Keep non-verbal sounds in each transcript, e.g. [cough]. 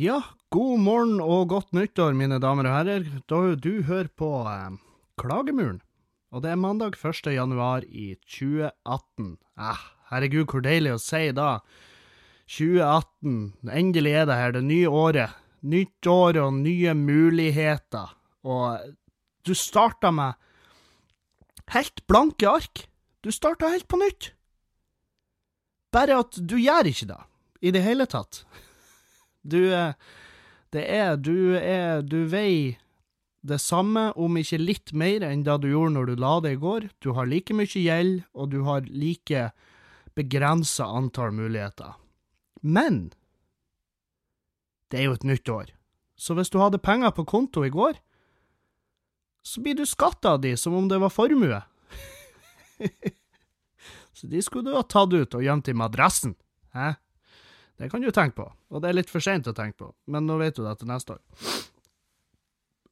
Ja, god morgen og godt nyttår, mine damer og herrer. Da du hører på eh, Klagemuren. Og det er mandag 1. januar i 2018. Eh, herregud, hvor deilig å si da. 2018, endelig er det her, det nye året. Nytt år og nye muligheter. Og du starta med helt blanke ark. Du starta helt på nytt. Bare at du gjør ikke det, i det hele tatt. Du eh, Det er Du er Du veier det samme, om ikke litt mer, enn det du gjorde når du la det i går. Du har like mye gjeld, og du har like begrensa antall muligheter. Men det er jo et nytt år, så hvis du hadde penger på konto i går, så blir du skatta av de som om det var formue. [laughs] så de skulle du ha tatt ut og gjemt i madrassen. Hæ? Det kan du tenke på, og det er litt for seint å tenke på, men nå vet du det til neste år.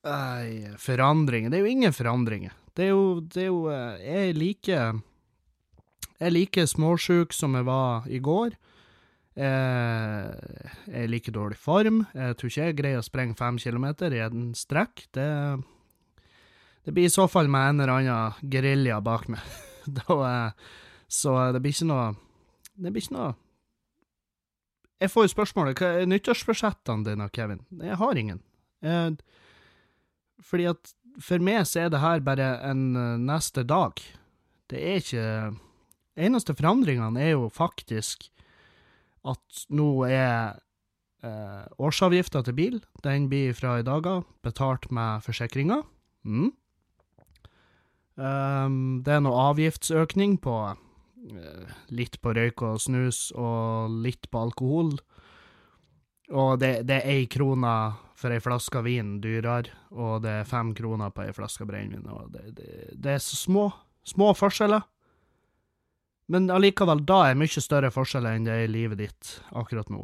Nei, forandringer Det er jo ingen forandringer. Det er jo, det er jo eh, Jeg er like Jeg er like småsjuk som jeg var i går. Jeg er like dårlig form. Jeg tror ikke jeg greier å sprenge fem kilometer i en strekk. Det, det blir i så fall med en eller annen gerilja bak meg. [laughs] da, eh, så det blir ikke noe Det blir ikke noe jeg får jo spørsmålet hva er nyttårsforsettene dine, Kevin? Jeg har ingen. Jeg, fordi at for meg så er det her bare en uh, neste dag. Det er ikke Eneste forandringene er jo faktisk at nå er eh, årsavgifta til bil, den blir fra i dag av betalt med forsikringa. Mm. Um, det er noe avgiftsøkning på Eh, litt på røyk og snus og litt på alkohol. Og det, det er ei krone for ei flaske vin dyrere, og det er fem kroner på ei flaske brennevin. Og det, det, det, er så små, små forskjeller. Men allikevel, da er mye større forskjeller enn det er i livet ditt akkurat nå.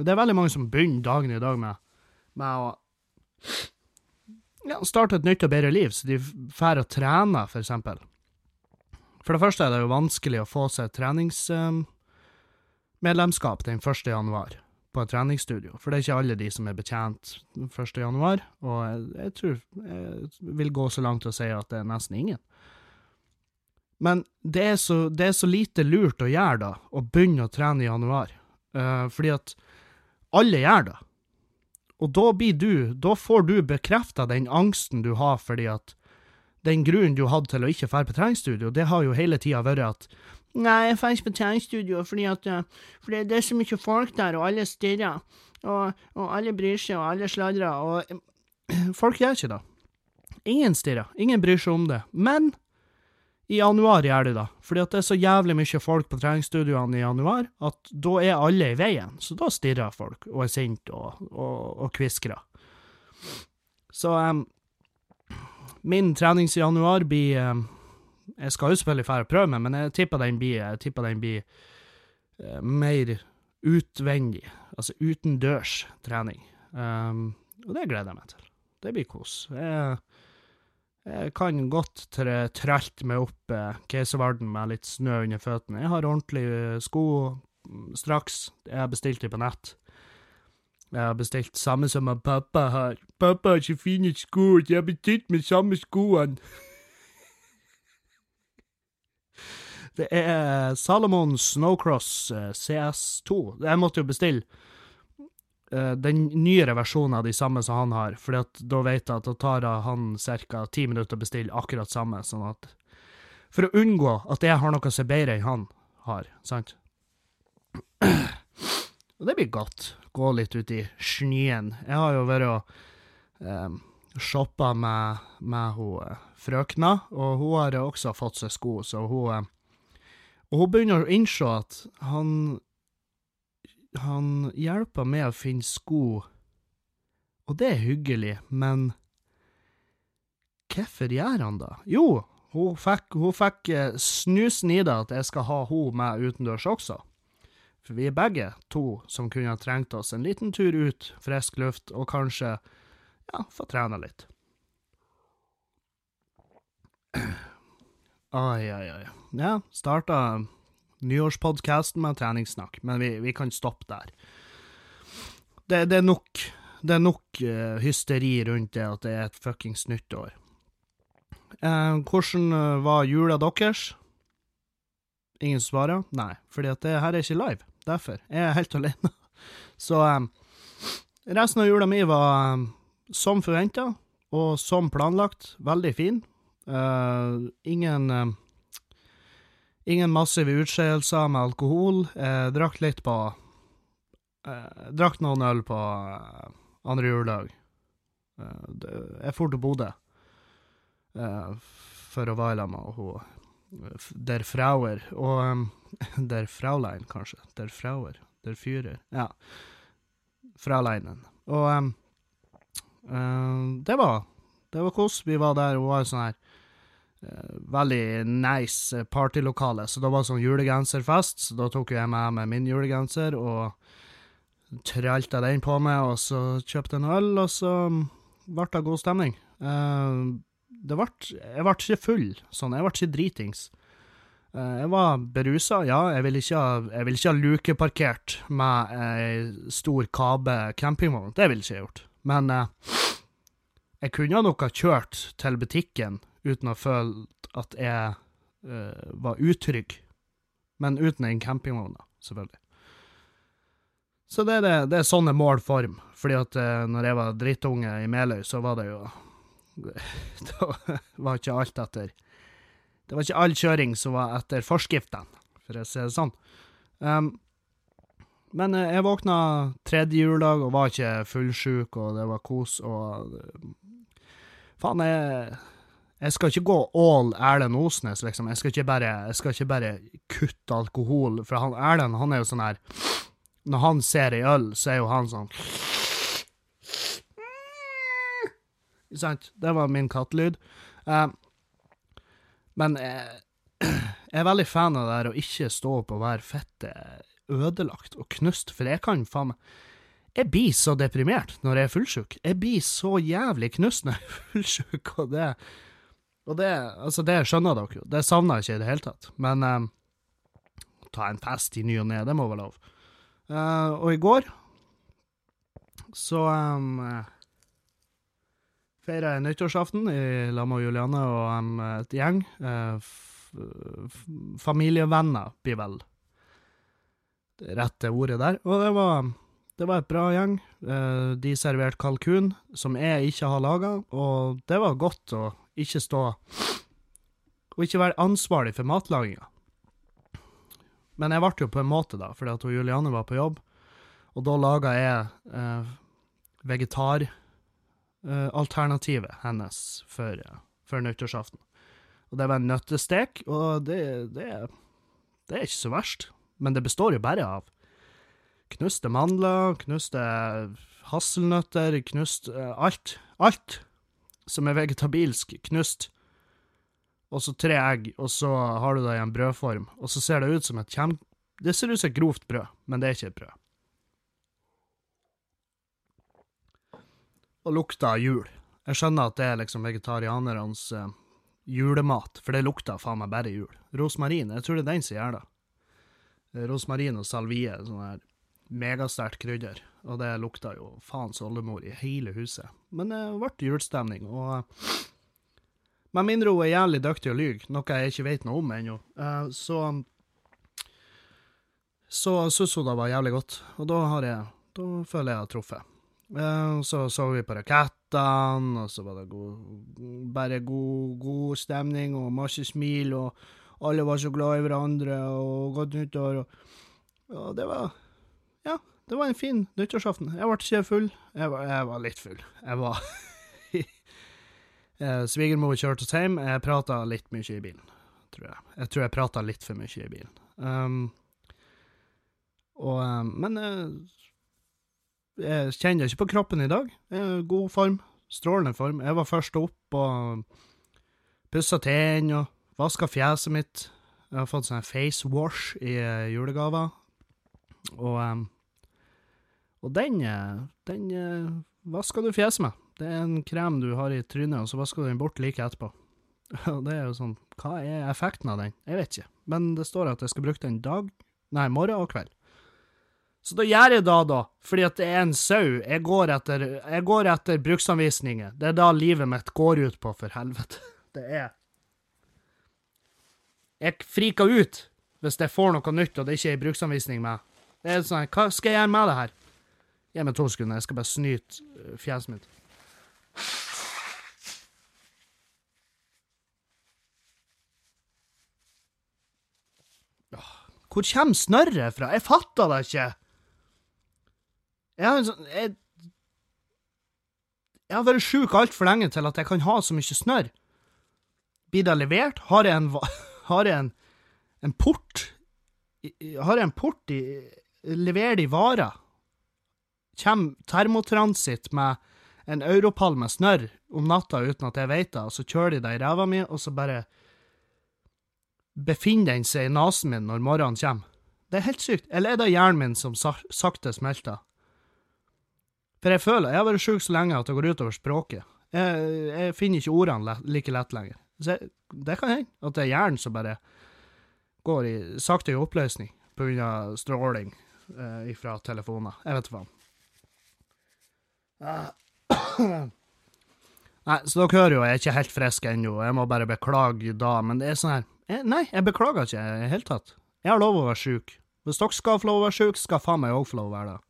Det er veldig mange som begynner dagen i dag med, med å ja, starte et nytt og bedre liv, så de drar og trener, for eksempel. For det første er det jo vanskelig å få seg treningsmedlemskap den 1. januar på et treningsstudio, for det er ikke alle de som er betjent 1. januar, og jeg, tror jeg vil gå så langt til å si at det er nesten ingen. Men det er, så, det er så, lite lurt å gjøre da, å begynne å trene i januar, uh, fordi at alle gjør det. Og da blir du, da får du bekrefta den angsten du har fordi at den grunnen du hadde til å ikke dra på treningsstudio, det har jo hele tida vært at Nei, jeg drar ikke på treningsstudio fordi at fordi det, er så mye folk der, og alle stirrer, og, og alle bryr seg, og alle sladrer, og uh, folk gjør ikke det. Ingen stirrer, ingen bryr seg om det. Men i januar gjør de det, fordi at det er så jævlig mye folk på treningsstudioene i januar at da er alle i veien, så da stirrer folk og er sinte og, og, og kviskrer. Så um, min treningsjanuar blir eh, Jeg skal jo selvfølgelig dra og prøve meg, men jeg tipper den blir, jeg tipper den blir uh, mer utvendig, altså utendørs trening. Um, og det gleder jeg meg til. Det blir kos. Jeg, jeg kan godt tralte meg opp eh, Keiservarden med litt snø under føttene. Jeg har ordentlige sko mm, straks. Jeg bestilte bestilt dem på nett. Jeg har bestilt samme som pappa har. Pappa har så fine sko, jeg har bestilt med samme skoene. [laughs] Det er Salomon Snowcross eh, CS2. Jeg måtte jo bestille uh, den nyere versjonen av de samme som han har, for da vet jeg at det tar han ca. ti minutter å bestille akkurat samme, sånn at For å unngå at jeg har noe som er bedre enn han har, sant? [clears throat] Og det blir godt. Gå litt ut i snøen. Jeg har jo vært og eh, shoppa med, med hun eh, frøkna, og hun har også fått seg sko, så hun Og hun begynner å innse at han Han hjelper med å finne sko, og det er hyggelig, men hvorfor gjør han det? Jo, hun fikk, hun fikk eh, snusen i det at jeg skal ha hun med utendørs også. For vi er begge to som kunne ha trengt oss en liten tur ut, frisk luft, og kanskje, ja, få trena litt. [clears throat] Ai, ai, ai. Ja, starta nyårspodkasten med treningssnakk, men vi, vi, kan stoppe der. det, det er nok det er nok uh, hysteri rundt det at det er et fuckings nyttår. Uh, hvordan uh, var jula deres? Ingen svarer? Nei, fordi at det her er ikke live. Derfor. Jeg er helt alene. [laughs] Så um, resten av jula mi var um, som forventa, og som planlagt, veldig fin. ingen Ingen massive utskeielser med alkohol. Jeg drakk litt på Jeg drakk noen øl på andre juledag. Jeg dro til Bodø for å være sammen med Der Frauer og um, [laughs] Der Fraulein, kanskje. Der Frauer. Der Fyrer. Ja. Frauleinen. Og um, uh, det var Det var kos. Vi var der, og var sånn her veldig nice partylokale. Så det var sånn julegenserfest, så da tok jeg med meg min julegenser og tralta den på meg, og så kjøpte en øl, og så ble det god stemning. Uh, det ble Jeg ble ikke full, sånn. Jeg ble ikke dritings. Uh, jeg var berusa, ja. Jeg ville ikke, ha, vil ikke ha lukeparkert med ei stor Kabe campingvogn. Det ville jeg ikke gjort. Men eh, jeg kunne nok ha kjørt til butikken uten å føle at jeg var utrygg. Men uten en campingvogn, selvfølgelig. Så det er, det, det er sånne mål form. Fordi at eh, når jeg var drittunge i Meløy, så var det jo [laughs] Da var ikke alt etter Det var ikke all kjøring som var etter forskriftene, for å si det sånn. Um, men eh, jeg våkna tredje juledag og var ikke fullsjuk, og det var kos, og Faen, jeg jeg skal ikke gå all Erlend Osnes, liksom. Jeg skal ikke bare, skal ikke bare kutte alkohol. For han, Erlend han er jo sånn her når han ser ei øl, så er jo han sånn Sant? Det var min kattelyd. Uh, men jeg, [clears throat] jeg er veldig fan av det her å ikke stå opp og være fette ødelagt og knust, for jeg kan faen meg Jeg blir så deprimert når jeg er fullsjuk. Jeg blir så jævlig knust når jeg er [laughs] fullsjuk, og det Og det, altså, det skjønner dere jo. Det savner jeg ikke i det hele tatt. Men um, ta en fest i ny og ne, det må være lov. Uh, og i går så um, feira nyttårsaften i lag med Juliane og um, et gjeng. Uh, familievenner blir vel rette ordet der. Og det var, det var et bra gjeng. Uh, de serverte kalkun, som jeg ikke har laga, og det var godt å ikke stå Og ikke være ansvarlig for matlaginga. Men jeg ble jo på en måte, da, fordi at Juliane var på jobb. Og da laga jeg eh, vegetaralternativet eh, hennes for, eh, for nyttårsaften. Og det var en nøttestek, og det, det, det, er ikke så verst. Men det består jo bare av knuste mandler, knuste hasselnøtter, knust uh, alt. Alt som er vegetabilsk, knust og så tre egg, og så har du det i en brødform, og så ser det ut som et kjem... Det ser ut som et grovt brød, men det er ikke et brød. Og lukta jul. Jeg skjønner at det er liksom vegetarianernes uh, julemat, for det lukter faen meg bare jul. Rosmarin, jeg tror det er den som gjør det. Rosmarin og salvie, sånn her megasterkt krydder, og det lukta jo faens oldemor i hele huset. Men det ble julestemning, og uh, med mindre hun er jævlig dyktig og lyge, noe jeg ikke vet noe om ennå, uh, så Så syns hun det var jævlig godt, og da har jeg Da føler jeg jeg har truffet. Uh, så så vi på rakettene, og så var det god, bare god, god stemning og masse smil, og alle var så glad i hverandre, og godt nyttår, og, og det var Ja, det var en fin nyttårsaften. Jeg ble ikke full. Jeg var, jeg var litt full. Jeg var [laughs] Eh, Svigermor kjørte oss hjem. Jeg prata litt mye i bilen, tror jeg. Jeg tror jeg prata litt for mye i bilen. Um, og, um, men jeg kjenner ikke på kroppen i dag. God form. Strålende form. Jeg var først opp og pussa tennene og vaska fjeset mitt. Jeg har fått sånn face wash i uh, julegaver. Og, um, og den, uh, den vasker vaska du fjeset med. Det er en krem du har i trynet, og så vasker du den bort like etterpå. [laughs] Og det er jo sånn, hva er effekten av den? Jeg vet ikke, men det står at jeg skal bruke den dag, nei, morgen og kveld. Så da gjør jeg da, da, fordi at det er en sau. Jeg går etter, jeg går etter bruksanvisninger. Det er da livet mitt går ut på, for helvete. [laughs] Det er Jeg friker ut hvis jeg får noe nytt og det ikke er en bruksanvisning med. Det er sånn, Hva skal jeg gjøre med det her? Gi meg to sekunder, jeg skal bare snyte øh, fjeset mitt. Hvor kommer snørret fra? Jeg fatter det ikke! Jeg har en sånn Jeg, jeg har vært sjuk altfor lenge til at jeg kan ha så mye snørr. Blir det levert? Har jeg en, [laughs] har jeg en, en port Har jeg en port i Leverer de varer? Kjem termotransit med en europall med snørr om natta uten at jeg vet det, og så kjører de det i ræva mi, og så bare befinner den seg i nesen min når morgenen kommer. Det er helt sykt. Eller er det hjernen min som sakte smelter? For jeg føler Jeg har vært sjuk så lenge at det går utover språket. Jeg, jeg finner ikke ordene like lett lenger. Så jeg, det kan hende at det er hjernen som bare går i, sakte i oppløsning av stråling eh, fra telefoner. Jeg vet faen. Nei, så dere hører jo, jeg er ikke helt frisk ennå, jeg må bare beklage da, men det er sånn her jeg, Nei, jeg beklager ikke i det hele tatt. Jeg har lov å være sjuk. Hvis dere skal få lov å være sjuk, skal faen meg òg få lov å være det.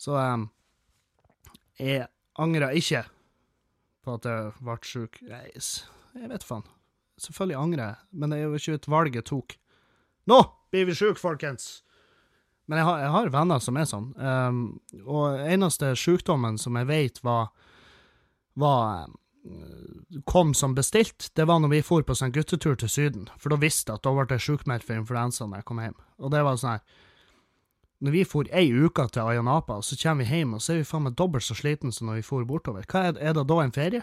Så um, jeg angrer ikke på at jeg ble sjuk. Jeg, jeg vet faen. Selvfølgelig angrer jeg, men det er jo ikke et valg jeg tok. Nå blir vi sjuke, folkens! Men jeg har, jeg har venner som er sånn, um, og eneste sykdommen som jeg vet var, var um, kom som bestilt, det var når vi for på sånn guttetur til Syden, for da visste jeg at da ble jeg sjukmeldt for influensa når jeg kom hjem. Og det var sånn her, når vi for ei uke til Ayanapa, så kommer vi hjem, og så er vi faen meg dobbelt så sliten som når vi for bortover. Hva er, er det da en ferie?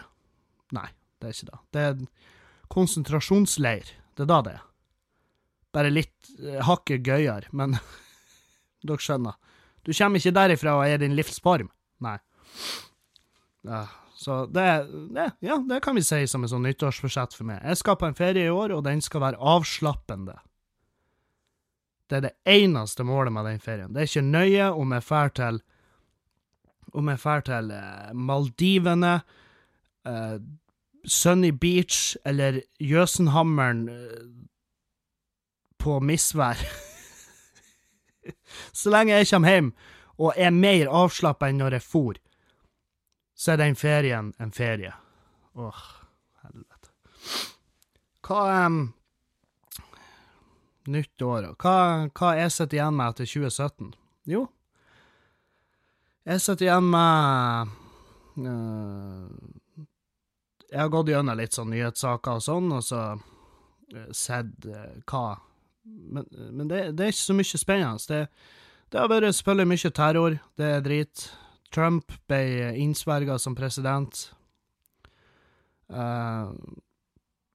Nei, det er ikke det. Det er en konsentrasjonsleir. Det er da det er. Bare litt eh, hakket gøyere, men [laughs] dere skjønner. Du kommer ikke derifra og er din livsform. Nei. Ja, så det, det, ja, det kan vi si som et sånn nyttårsforsett for meg. Jeg skal på en ferie i år, og den skal være avslappende. Det er det eneste målet med den ferien. Det er ikke nøye om jeg drar til om jeg drar til eh, Maldivene, eh, Sunny Beach eller Jøsenhammeren eh, på misvær. [laughs] Så lenge jeg kommer hjem og er mer avslappa enn når jeg for, så er den ferien en ferie. Åh, helvete. Hva um, Nytt år, hva, hva jeg sitter igjen med etter 2017? Jo, jeg sitter igjen med øh, Jeg har gått gjennom litt sånn nyhetssaker og sånn, og så øh, sett øh, hva Men, men det, det er ikke så mye spennende. Det, det har vært selvfølgelig mye terror, det er drit. Trump ble innsverga som president. Uh,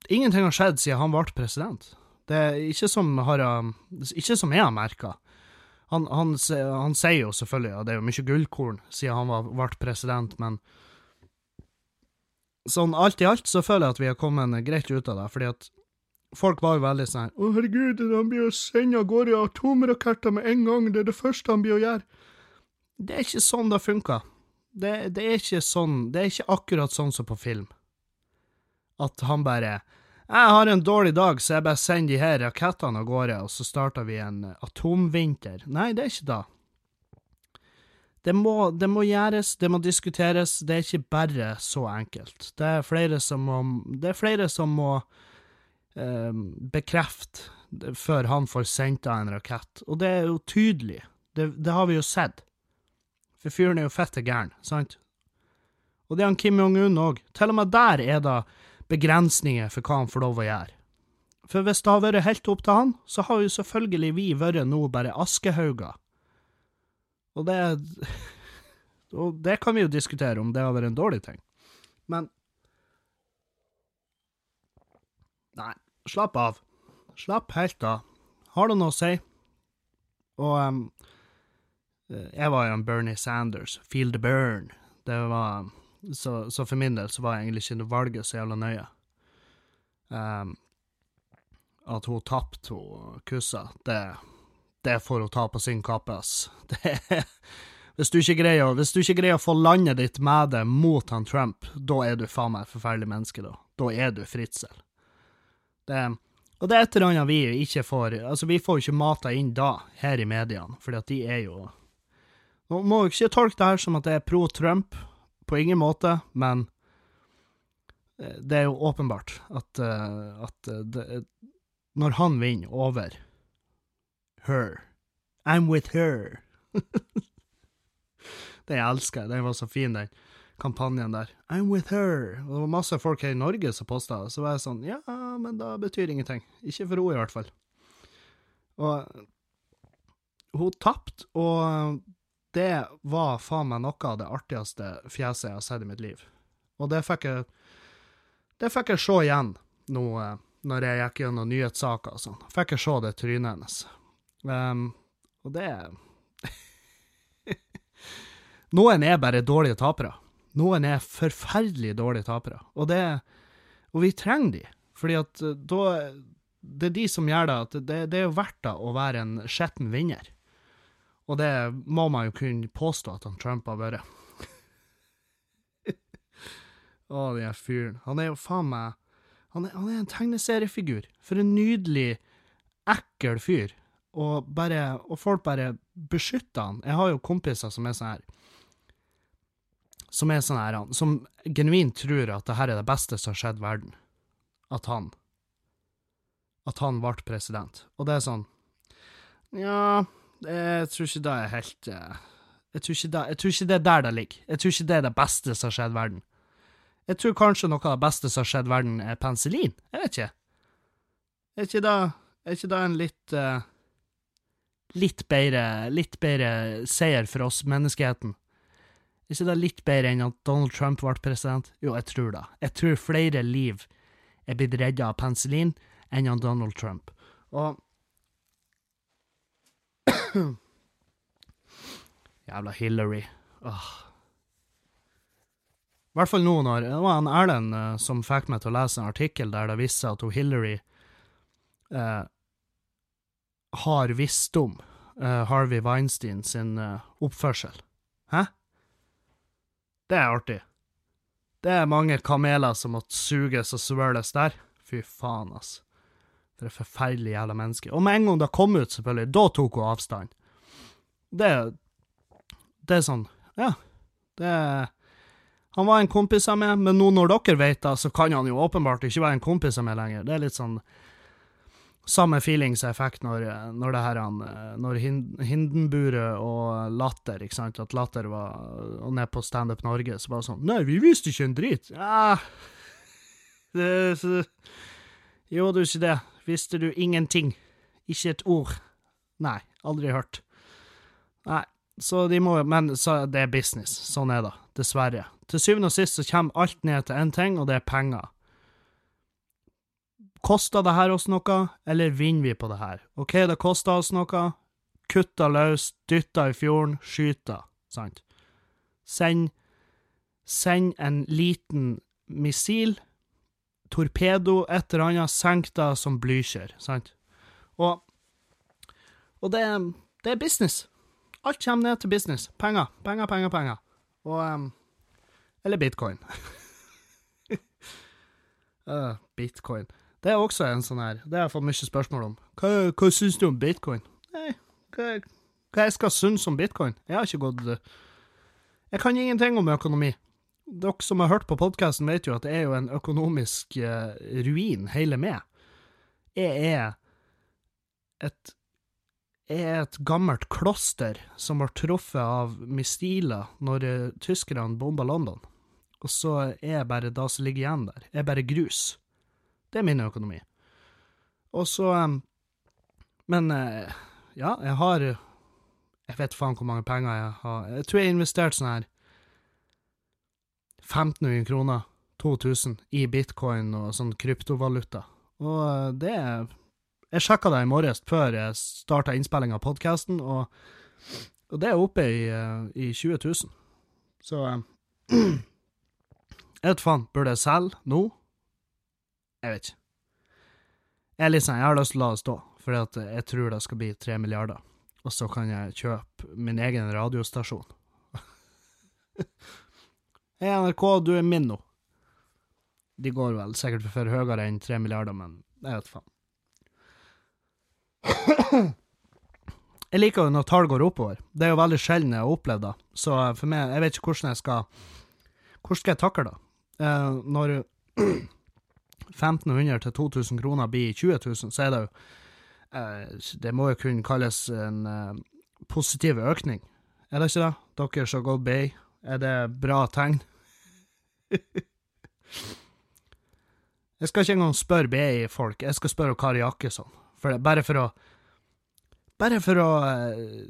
ingenting har skjedd siden han ble president. Det er ikke som, har, um, ikke som jeg har merka. Han, han, han sier jo selvfølgelig at det er jo mye gullkorn siden han ble president, men sånn alt i alt så føler jeg at vi har kommet greit ut av det, fordi at folk var jo veldig sånn Å, herregud, han blir jo sendt av gårde atomraketter med en gang, det er det første han blir å gjøre. Det er ikke sånn det funker. Det, det er ikke sånn, det er ikke akkurat sånn som på film. At han bare jeg har en dårlig dag, så jeg bare sender de her rakettene av gårde, og så starter vi en atomvinter. Nei, det er ikke da. Det må, det må gjøres, det må diskuteres, det er ikke bare så enkelt. Det er flere som må, det er flere som må eh, bekrefte før han får sendt av en rakett, og det er jo tydelig. Det, det har vi jo sett. For fyren er jo fette gæren, sant? Og det er han Kim Jong-un òg. Til og med der er det begrensninger for hva han får lov å gjøre. For hvis det har vært helt opp til han, så har jo selvfølgelig vi vært nå bare askehauger. Og det Og det kan vi jo diskutere om det har vært en dårlig ting. Men Nei, slapp av. Slapp helt av. Har du noe å si? Og um, jeg var jo en Bernie Sanders. Feel the burn. Det var så, så for min del så var egentlig ikke valget så jævla nøye. Um, at hun tapte, hun Kussa, det, det får hun ta på sin kappe, ass. [laughs] Det hvis du, greier, hvis du ikke greier å få landet ditt med det mot han Trump, da er du faen meg et forferdelig menneske, da. Da er du fritzel. Det, og det er et eller annet vi ikke får Altså, vi får jo ikke mata inn da, her i mediene, fordi at de er jo Nå må jo ikke tolke det her som at det er pro Trump, på ingen måte, men eh, det er jo åpenbart at, uh, at uh, det, når han vinner over her I'm with her. [laughs] det jeg elsker Den var så fin, den kampanjen der. I'm with her. Og det var masse folk her i Norge som posta, så var jeg sånn Ja, men da betyr ingenting. Ikke for henne, i hvert fall. Og hun tapte, og det var faen meg noe av det artigste fjeset jeg har sett i mitt liv. Og det fikk jeg Det fikk jeg se igjen nå når jeg gikk gjennom nyhetssaker og sånn. Fikk jeg se det trynet hennes. Um, og det [laughs] Noen er bare dårlige tapere. Noen er forferdelig dårlige tapere. Og, det, og vi trenger de, fordi at eh, da Det er de som gjør det at det, det er verdt det å være en skitten vinner. Og det må man jo kunne påstå at han Trump har vært. [laughs] Å, den her fyren. Han er jo faen meg han er, han er en tegneseriefigur. For en nydelig, ekkel fyr. Og, bare, og folk bare beskytter han. Jeg har jo kompiser som er sånn her som er sånn her, som genuint tror at det her er det beste som har skjedd verden. At han At han ble president. Og det er sånn Ja, jeg tror ikke det er helt eh, jeg tror, det, jeg tror ikke det er der det ligger. Jeg tror ikke det er det beste som har skjedd verden. Jeg tror kanskje noe av det beste som har skjedd verden, er penicillin. Jeg vet ikke. Er ikke det, er ikke det en litt uh, Litt bedre, litt bedre seier for oss, menneskeheten? Er ikke det litt bedre enn at Donald Trump ble president? Jo, jeg tror det. Jeg tror flere liv er blitt redda av penicillin enn av Donald Trump. Og [clears throat] Jævla Hillary. Åh. I hvert fall nå når Det var en Erlend uh, som fikk meg til å lese en artikkel der det viste seg at hun Hillary uh, har visst om uh, Harvey Weinstein sin oppførsel. Hæ? Det er artig. Det er mange kameler som måtte suges og svøles der. Fy faen, ass. For et forferdelig jævla menneske. Og med en gang det kom ut, selvfølgelig, da tok hun avstand. Det Det er sånn, ja. Det Han var en kompis av meg, men nå når dere vet det, så kan han jo åpenbart ikke være en kompis av meg lenger. Det er litt sånn samme feelings jeg fikk når, når det her Når Hindenburet og Latter, ikke sant, at Latter var og ned på Standup Norge, så bare sånn Nei, vi visste ikke en drit. Ja [laughs] det, så, Jo, du ikke det. Visste du ingenting? Ikke et ord? Nei, aldri hørt. Nei, så de må Men så det er business. Sånn er det, dessverre. Til syvende og sist så kommer alt ned til én ting, og det er penger. Koster det her oss noe, eller vinner vi på det her? OK, det koster oss noe. Kutta løs, dytta i fjorden, skyta, sant? Send Send en liten missil, torpedo, et eller annet, senk deg som Blücher, sant? Og, og det, det, er business. Alt kommer ned til business. Penger, penger, penger, penger. Og um, Eller bitcoin. uh, [laughs] bitcoin. Det er også en sånn her Det har jeg fått mye spørsmål om. Hva, hva syns du om bitcoin? Nei, hva, hva jeg skal synes om bitcoin? Jeg har ikke gått Jeg kan ingenting om økonomi. Dere som har hørt på podkasten, vet jo at det er jo en økonomisk uh, ruin, hele meg. Jeg er et jeg er et gammelt kloster som ble truffet av missiler når uh, tyskerne bomba London. Og så er jeg bare det som ligger igjen der, Jeg er bare grus. Det er min økonomi. Og så Men eh, ja, jeg har Jeg vet faen hvor mange penger jeg har. Jeg tror jeg har investert sånn her 1500 kroner, 2000, i bitcoin og sånn kryptovaluta. Og eh, det Jeg sjekka det i morges før jeg starta innspilling av podkasten, og, og, det er oppe i, eh, i 20 000. Så [clears throat] Jeg vet faen, burde jeg selge nå? Jeg vet ikke. Jeg liksom, jeg har lyst til å la det stå, for jeg tror det skal bli tre milliarder. og så kan jeg kjøpe min egen radiostasjon. [laughs] Hei, NRK, du er min nå. De går vel sikkert for høyere enn tre milliarder, men jeg vet faen. [coughs] Jeg liker jo når tall går oppover. Det er jo veldig sjelden jeg har opplevd det. Så for meg, jeg vet ikke hvordan jeg skal Hvordan skal jeg takle det? Eh, når [coughs] 1500 til 2000 kroner blir 20 000, så er det jo eh, Det må jo kunne kalles en eh, positiv økning, er det ikke det? Dere som har gått BI, er det bra tegn? jeg skal ikke engang spørre BI-folk, jeg skal spørre Kari Jakkesson. For bare for å Bare for å eh,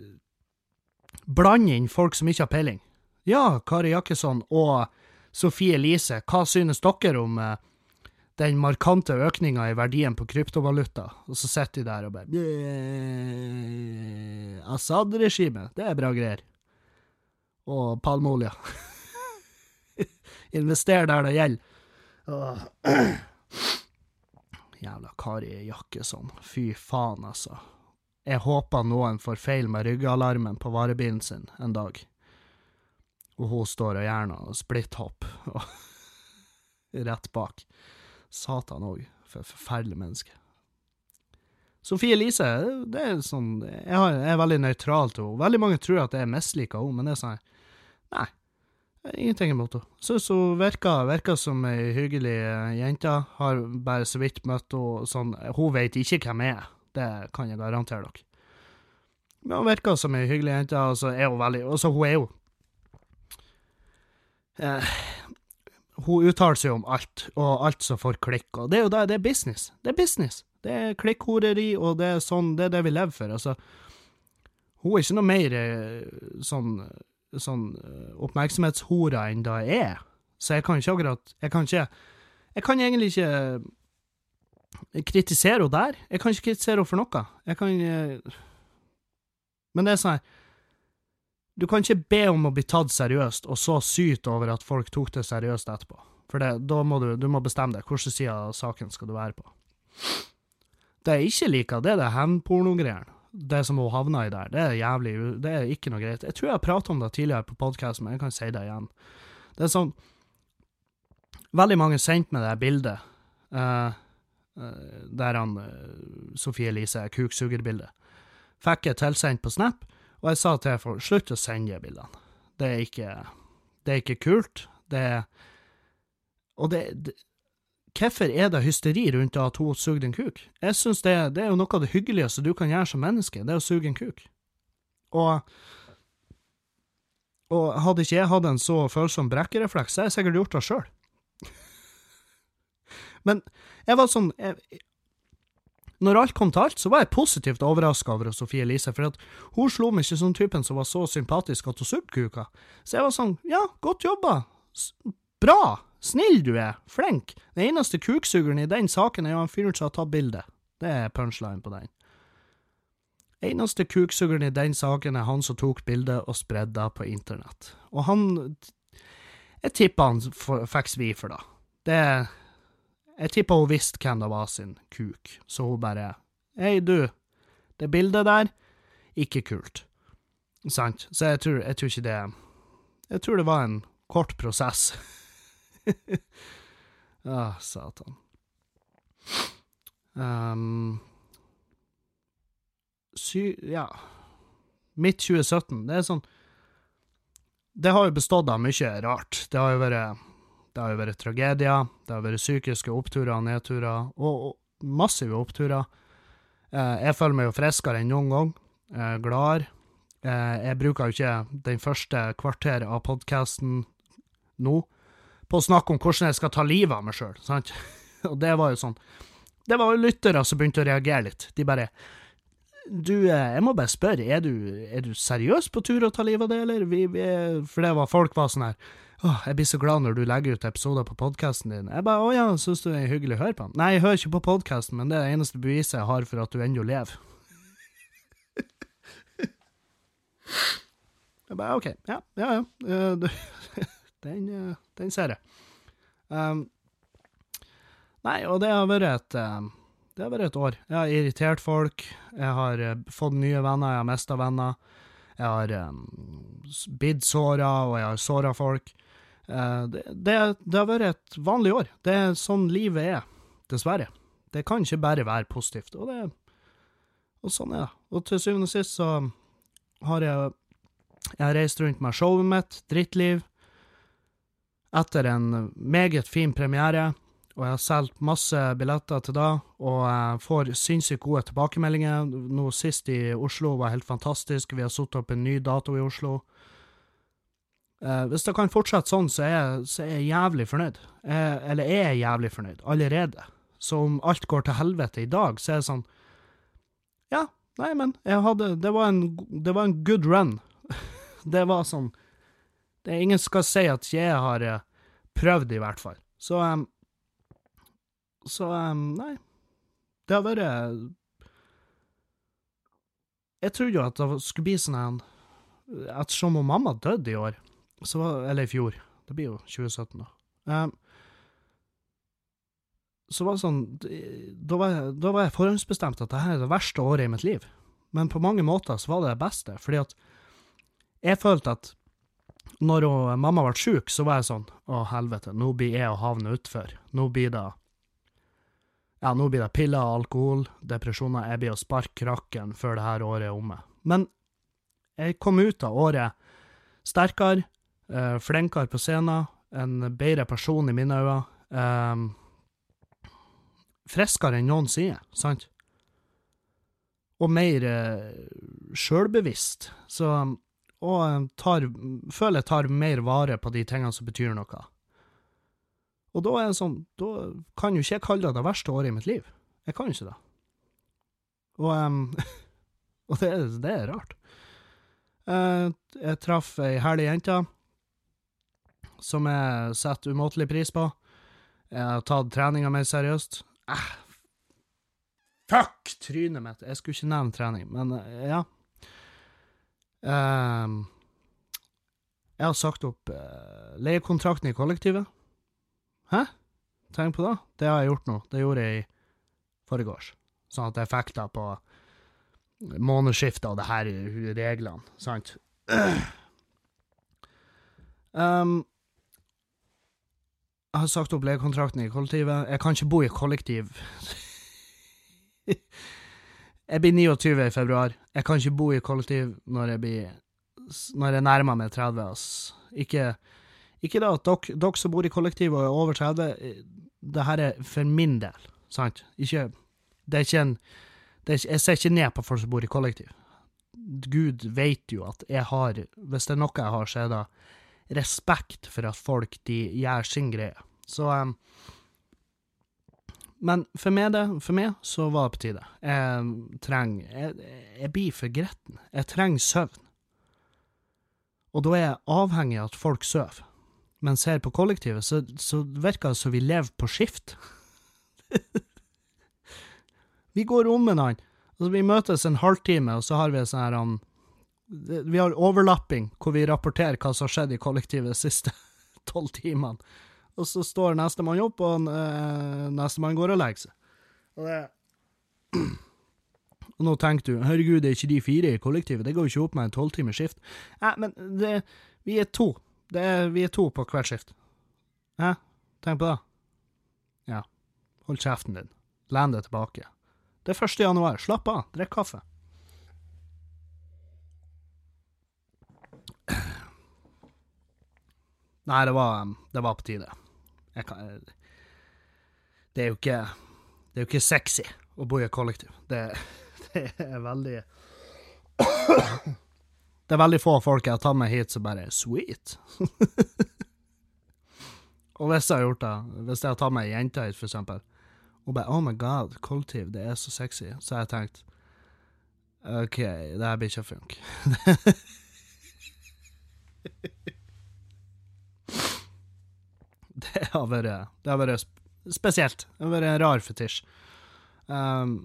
blande inn folk som ikke har peiling. Ja, Kari Jakkesson og Sofie Elise, hva synes dere om eh, den markante økninga i verdien på kryptovaluta? Og så sitter de der og bare «Eh, Assad-regimet, det er bra greier. Og palmeolje. Invester der det gjelder. Jævla Kari Jakkesson. Fy faen, altså. Jeg håper noen får feil med ryggalarmen på varebilen sin en dag. Og hun står og gjør noe splitthopp rett bak. Satan òg, for et forferdelig menneske. Sofie Elise, det er sånn Jeg, jeg er veldig nøytral til henne. Veldig mange tror at jeg misliker henne, men det er sånn Nei, ingenting imot henne. Syns hun virker, virker som ei hyggelig eh, jente. Har bare så vidt møtt henne sånn Hun vet ikke hvem jeg er. Det kan jeg garantere dere. Men hun virker som ei hyggelig jente, og så er hun veldig Og så hun er jo eh, Hun uttaler seg om alt, og alt som får klikk, og det er jo det, det er business. Det er business. Det er klikkhoreri, og det er sånn, det er det vi lever for. Altså, hun er ikke noe mer eh, sånn, sånn oppmerksomhetshora enn det jeg er. Så jeg kan ikke akkurat Jeg kan ikke Jeg kan egentlig ikke kritisere henne der. Jeg kan ikke kritisere henne for noe. Jeg kan eh, Men det er sånn Du kan ikke be om å bli tatt seriøst, og så syte over at folk tok det seriøst etterpå. For det, da må du, du må bestemme deg. Hvilken side av saken skal du være på? Det jeg ikke liker, det er det hevnpornogreiene. Det som hun havna i der, det er jævlig Det er ikke noe greit. Jeg tror jeg har pratet om det tidligere på podkast, men jeg kan si det igjen. Det er sånn Veldig mange sendte meg det bildet. Uh, der han uh, Sofie Elise er kuksugerbildet. Fikk jeg tilsendt på Snap, og jeg sa til folk slutt å sende bildene. Det er ikke Det er ikke kult. Det er Og det, det Hvorfor er det hysteri rundt at hun suger en kuk? Jeg synes det, det, er jo noe av det hyggeligste du kan gjøre som menneske, det er å suge en kuk. Og og hadde ikke jeg hatt en så følsom brekkerefleks, så hadde jeg sikkert gjort det sjøl. [laughs] Men jeg var sånn jeg, Når alt kom til alt, så var jeg positivt overraska over Sofie Elise, for at hun slo meg ikke som typen som var så sympatisk at hun sugde kuka. Så jeg var sånn, ja, godt jobba, bra, snill du er, flink. Den eneste kuksugeren i den saken er jo han fyren som har tatt bildet. Det er punchline på den. Eneste kuksugeren i den saken er han som tok bildet og spredde det på internett. Og han Jeg tipper han fikk svi for det. Det jeg tipper hun visste hvem det var sin kuk, så hun bare Hei, du, det bildet der, ikke kult. Sant? Så jeg tror, jeg tror ikke det Jeg tror det var en kort prosess. [laughs] [laughs] ah, satan. Um, sy... Ja. Midt 2017, det er sånn Det har jo bestått av mye rart. Det har jo vært det har jo vært tragedier, det har vært psykiske oppturer og nedturer, og, og massive oppturer. Eh, jeg føler meg jo friskere enn noen gang, eh, gladere. Eh, jeg bruker jo ikke den første kvarteret av podkasten nå på å snakke om hvordan jeg skal ta livet av meg sjøl, sant? [laughs] og det var jo sånn Det var jo lyttere som begynte å reagere litt. De bare du, eh, jeg må bare spørre, er du, er du seriøs på tur å ta livet av deg, eller? Vi, vi, for det var folk var sånn her Åh, jeg blir så glad når du legger ut episoder på podkasten din. Jeg bare Å ja, syns du det er hyggelig å høre på? den? Nei, jeg hører ikke på podkasten, men det er det eneste beviset jeg har for at du ennå lever. [laughs] jeg bare OK. Ja, ja, ja. [laughs] Den, uh, den, ser jeg. Um, nei, og det har vært et um, Det har vært et år. Jeg har irritert folk, jeg har eh, fått nye venner, jeg har mista venner. Jeg har um, blitt såra, og jeg har såra folk. Uh, det, det, det, har vært et vanlig år. Det er sånn livet er, dessverre. Det kan ikke bare være positivt. Og, det, og sånn er det. Og til syvende og sist så har jeg Jeg har reist rundt med showet mitt, Drittliv, etter en meget fin premiere og jeg har solgt masse billetter til da, og jeg får sinnssykt gode tilbakemeldinger. Nå sist i Oslo var helt fantastisk, vi har satt opp en ny dato i Oslo. Eh, hvis det kan fortsette sånn, så er, jeg, så er jeg jævlig fornøyd. Jeg, eller er jeg jævlig fornøyd, allerede. Så om alt går til helvete i dag, så er det sånn Ja, nei, men jeg hadde Det var en, det var en good run. [laughs] det var sånn det Ingen skal si at jeg har eh, prøvd, i hvert fall. Så um, så um, nei. Det har vært Jeg trodde jo at det skulle bli sånn en Ettersom mamma døde i år, så var, eller i fjor Det blir jo 2017, da. Um, så var det sånn Da var jeg, da var jeg forhåndsbestemt at dette er det verste året i mitt liv. Men på mange måter så var det det beste, fordi at jeg følte at når mamma ble sjuk, så var jeg sånn Å, helvete, nå blir jeg å havne utfor. Nå blir det ja, nå blir det piller, alkohol, depresjoner, jeg blir å sparke krakken før det her året er omme. Men jeg kom ut av året sterkere, eh, flinkere på scenen, en bedre person i mine øyne. Eh, friskere enn noen sier, sant? Og mer eh, sjølbevisst. Så Og tar, føler jeg tar mer vare på de tingene som betyr noe. Og da er det sånn, da kan jo ikke jeg kalle det det verste året i mitt liv. Jeg kan jo ikke det. Og, um, [laughs] og det, det, er rart. Uh, jeg traff ei herlig jente som jeg setter umåtelig pris på. Jeg har tatt treninga mer seriøst. Eh, fuck trynet mitt! Jeg skulle ikke nevne trening, men ja. Uh, jeg har sagt opp uh, leiekontrakten i kollektivet. Hæ? Tenk på det. Det har jeg gjort nå. Det gjorde jeg i forgårs. Sånn at jeg fikk det på månedsskiftet og det her reglene, sant? Um, jeg har sagt opp leiekontrakten i kollektivet. Jeg kan ikke bo i kollektiv. [laughs] jeg blir 29 i februar. Jeg kan ikke bo i kollektiv når jeg blir Når jeg nærmer meg 30, ass. Ikke ikke da at dere, dere som bor i kollektiv og er over 30, eh, det her er for min del, sant? Ikke Det er ikke en er Jeg ser ikke ned på folk som bor i kollektiv. Gud vet jo at jeg har Hvis det er noe jeg har, så er det respekt for at folk de gjør sin greie. Så um, Men for meg, det, for meg så var det på tide. Jeg trenger Jeg, jeg blir for gretten. Jeg trenger søvn. Og da er jeg avhengig av at folk sover men ser på kollektivet, så, så virker det som vi lever på skift. [laughs] vi går om med hverandre. Altså, vi møtes en halvtime, og så har vi sånn her um, Vi har overlapping, hvor vi rapporterer hva som har skjedd i kollektivet de siste [laughs] tolv timene. Og så står nestemann opp, og eh, nestemann går og legger seg. Og, det, og nå tenker du herregud, det er ikke de fire i kollektivet, det går jo ikke opp med en tolvtimers skift. Nei, men det, vi er to. Er, vi er to på hvert skift. Hæ? Tenk på det. Ja. Hold kjeften din. Len deg tilbake. Det er 1. januar. Slapp av. Drikk kaffe. Nei, det var, det var på tide. Kan, det er jo ikke Det er jo ikke sexy å bo i et kollektiv. Det, [laughs] det er veldig det er veldig få folk jeg tatt med hit som bare er Sweet. [laughs] og hvis jeg har gjort det, hvis jeg tatt med ei jente hit, for eksempel, og bare Oh my god, kollektiv, det er så sexy, så har jeg tenkt OK, det her blir ikke å [laughs] det [laughs] har vært Det har vært spesielt. Det har vært en rar fetisj. Um,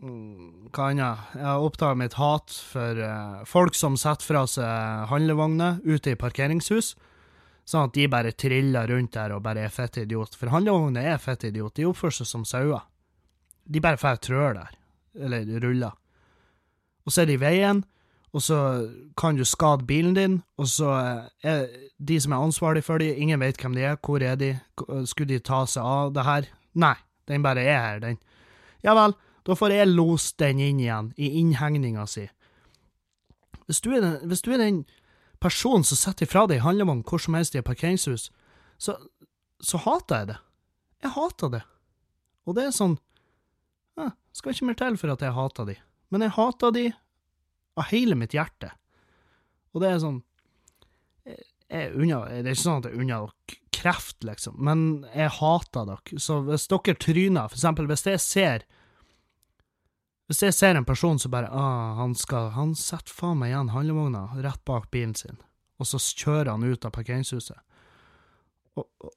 hva annet? Jeg har oppdaga mitt hat for uh, folk som setter fra seg handlevogner ute i parkeringshus, sånn at de bare triller rundt der og bare er fette idiot. For handlevogner er fette idiot. De oppfører seg som sauer. De bare får trør der, eller ruller. Og så er de i veien, og så kan du skade bilen din, og så er de som er ansvarlig for dem, ingen vet hvem de er, hvor er de, skulle de ta seg av det her? Nei, den bare er her, den. Ja vel, da får jeg lose den inn igjen, i innhegninga si. Hvis du er den, hvis du er den personen som setter ifra deg handlevogn hvor som helst i et parkeringshus, så, så hater jeg det. Jeg hater det. Og det er sånn ja, Skal ikke mer til for at jeg hater de, men jeg hater de av hele mitt hjerte. Og det er sånn jeg, jeg unna, Det er ikke sånn at jeg unner dere kreft, liksom, men jeg hater dere. Så hvis dere tryner, for eksempel hvis jeg ser Hvis jeg ser en person som bare ah, han skal, han setter faen meg igjen handlevogna rett bak bilen sin, og så kjører han ut av parkeringshuset. Og, og,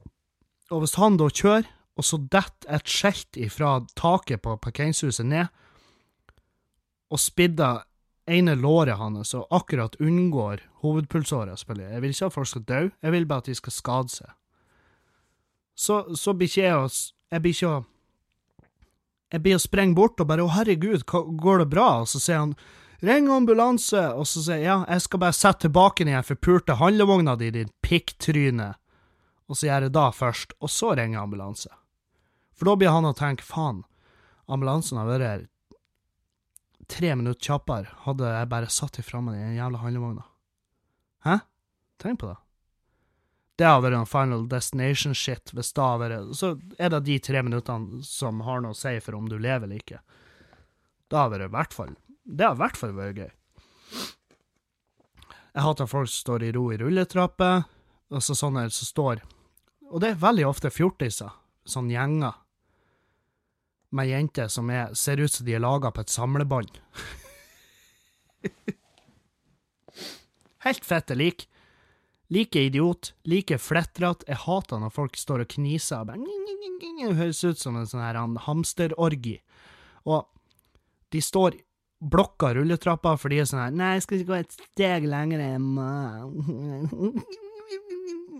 og hvis han da kjører, og så detter et skjelt ifra taket på parkeringshuset ned, og spidder ene låret hans og akkurat unngår hovedpulsåra, selvfølgelig. Jeg vil ikke at folk skal dø, jeg vil bare at de skal skade seg. Så, så blir ikke jeg å Jeg blir ikke å Jeg blir å sprenge bort og bare 'Å, herregud, går det bra?' Og så sier han 'Ring ambulanse', og så sier jeg 'Ja, jeg skal bare sette tilbake den forpulte handlevogna di, din pikktryne'. Og så gjør jeg det først, og så ringer ambulanse. For da blir han å tenke 'faen, ambulansen har vært her tre minutter kjappere hadde jeg bare satt ifra meg den jævla handlevogna. Hæ? Tenk på det. Det har vært en final destination-shit, hvis det har vært Så er det de tre minuttene som har noe å si for om du lever eller ikke. Det har vært i hvert fall Det har i hvert fall vært gøy. Jeg hater folk som står i ro i rulletrapper, altså sånne som står Og det er veldig ofte fjortiser, sånne gjenger med jenter som er, ser ut som de er laga på et samlebånd. Helt fette lik. Like idiot, like flettrete. Jeg hater når folk står og kniser og bare Det høres ut som en sånn her hamsterorgi. Og de står blokka rulletrappa for de er sånn her Nei, jeg skal ikke gå et steg lenger enn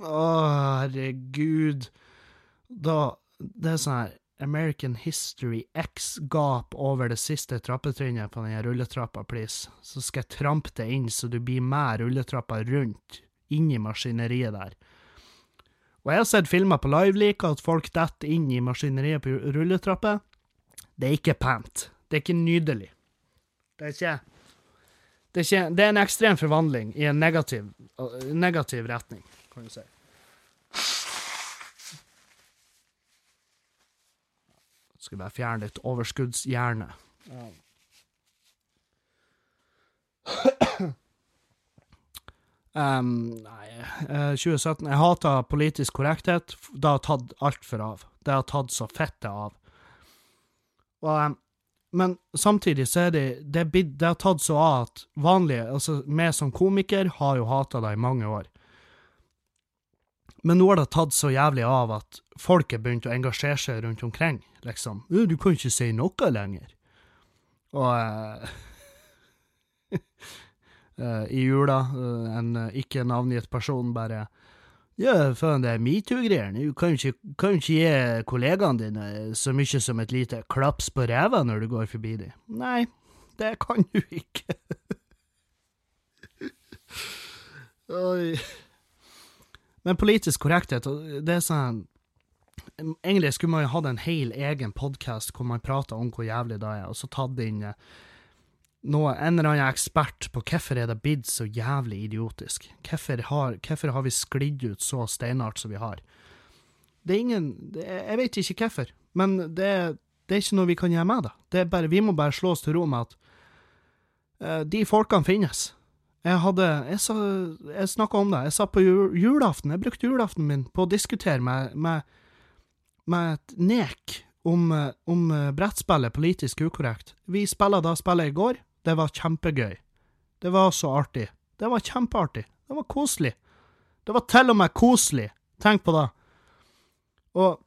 Å, herregud. Da Det er sånn her American History X-gap over det siste trappetrinnet på den rulletrappa, please. Så skal jeg trampe det inn så du blir med rulletrappa rundt, inn i maskineriet der. Og jeg har sett filmer på Liveleak at folk detter inn i maskineriet på rulletrapper. Det er ikke pent. Det er ikke nydelig. Det er ikke Det er, ikke, det er en ekstrem forvandling i en negativ, negativ retning, kan du si. Skal bare fjerne litt overskuddshjerne. Um, nei, 2017 Jeg hater politisk korrekthet. Det har tatt altfor av. Det har tatt så fettet av. Og, um, men samtidig så er det det, det har tatt så av at vanlige, altså vi som komiker, har jo hata det i mange år. Men nå har det tatt så jævlig av at folk er begynt å engasjere seg rundt omkring, liksom. Du kan ikke si noe lenger. Og uh, uh, [laughs] i jula, uh, en ikke navngitt person bare Ja, faen, det er metoo-greiene. Du kan jo ikke, ikke gi kollegaene dine så mye som et lite klaps på ræva når du går forbi dem. Nei, det kan du ikke. [laughs] Oi. Men politisk korrekthet, det er sånn Egentlig skulle man jo hatt en hel egen podkast hvor man prater om hvor jævlig det er, og så tatt inn eh, noe, en eller annen ekspert på hvorfor er det blitt så jævlig idiotisk. Hvorfor har, har vi sklidd ut så steinart som vi har? Det er ingen det er, Jeg vet ikke hvorfor, men det, det, er ikke noe vi kan gjøre med det. det er bare, vi må bare slå oss til ro med at uh, de folkene finnes. Jeg hadde Jeg, jeg snakka om det. Jeg sa på julaften Jeg brukte julaften min på å diskutere med, med, med et nek om, om brettspillet Politisk ukorrekt. Vi spilla da spillet i går. Det var kjempegøy. Det var så artig. Det var kjempeartig. Det var koselig. Det var til og med koselig. Tenk på det. Og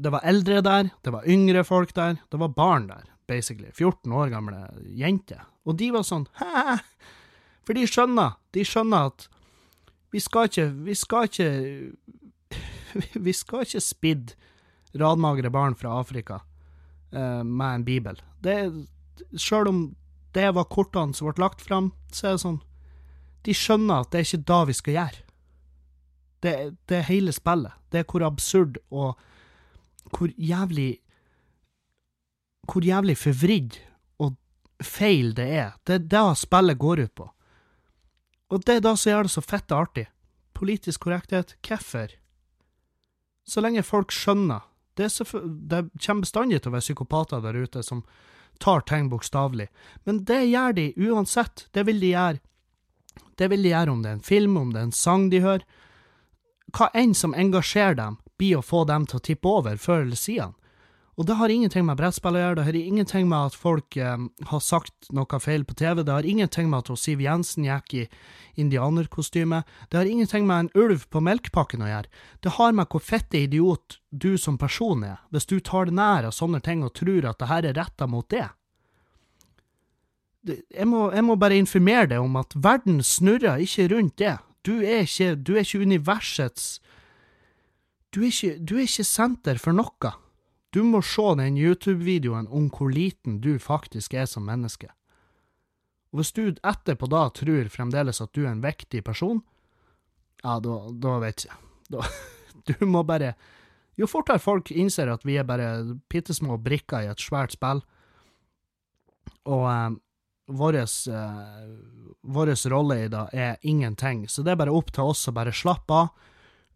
det var eldre der, det var yngre folk der, det var barn der, basically. 14 år gamle jenter. Og de var sånn [laughs] hæ for de skjønner, de skjønner at vi skal ikke Vi skal ikke [laughs] Vi skal ikke spidde radmagre barn fra Afrika eh, med en bibel. Det, Sjøl om det var kortene som ble lagt fram, så er det sånn De skjønner at det er ikke da vi skal gjøre. Det, det er hele spillet. Det er hvor absurd og hvor jævlig Hvor jævlig forvridd og feil det er. Det er det spillet går ut på. Og det er da som gjør det så fette artig. Politisk korrekthet. Hvorfor? Så lenge folk skjønner. Det, det kommer bestandig til å være psykopater der ute som tar ting bokstavelig. Men det gjør de uansett. Det vil de gjøre. Det vil de gjøre om det er en film, om det er en sang de hører. Hva enn som engasjerer dem, blir å få dem til å tippe over før eller siden. Og det har ingenting med brettspill å gjøre, det har ingenting med at folk eh, har sagt noe feil på TV, det har ingenting med at Siv Jensen gikk i indianerkostyme, det har ingenting med en ulv på melkepakken å gjøre, det har med hvor fette idiot du som person er, hvis du tar det nær av sånne ting og tror at det her er retta mot det. Jeg må, jeg må bare informere deg om at verden snurrer ikke rundt det. Du er ikke, du er ikke universets du er, ikke, du er ikke senter for noe. Du må se den YouTube-videoen om hvor liten du faktisk er som menneske. Og hvis du etterpå da tror fremdeles at du er en viktig person, ja, da, da vet jeg da, [laughs] Du må bare Jo fortere folk innser at vi er bare bitte små brikker i et svært spill, og eh, vår eh, rolle i det er ingenting, så det er bare opp til oss å bare slappe av,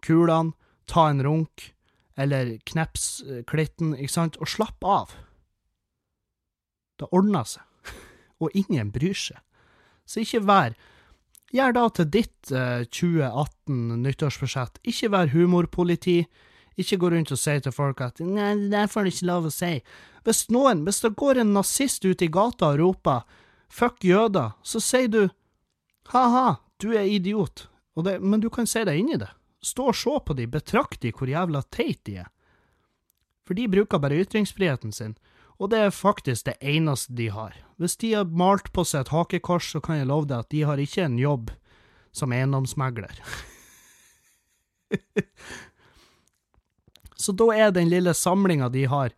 kulene, ta en runk, eller kneps eh, klitten, ikke sant, og slapp av. Det ordner seg, [laughs] og ingen bryr seg. Så ikke vær Gjør da til ditt eh, 2018 nyttårsforsett. Ikke vær humorpoliti. Ikke gå rundt og si til folk at 'nei, det der får du ikke lov å si'. Hvis noen, hvis det går en nazist ut i gata og roper 'fuck jøder', så sier du 'ha-ha, du er idiot', det, men du kan si deg inn i det. Stå og se på de, betrakt de hvor jævla teit de er. For de bruker bare ytringsfriheten sin, og det er faktisk det eneste de har. Hvis de har malt på seg et hakekors, så kan jeg love deg at de har ikke en jobb som eiendomsmegler. [laughs] så da er den lille samlinga de har,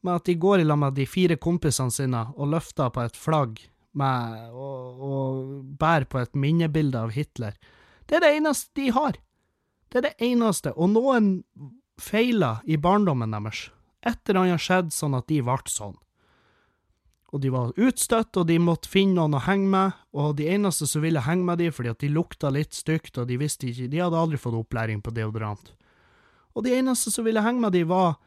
med at de går i lag med de fire kompisene sine og løfter på et flagg med, og, og bærer på et minnebilde av Hitler, det er det eneste de har. Det er det eneste, og noen feiler i barndommen deres. Et eller annet skjedde sånn at de ble sånn. Og de var utstøtt, og de måtte finne noen å henge med, og de eneste som ville henge med dem fordi at de lukta litt stygt, og de visste ikke De hadde aldri fått opplæring på deodorant. Og de eneste som ville henge med dem, var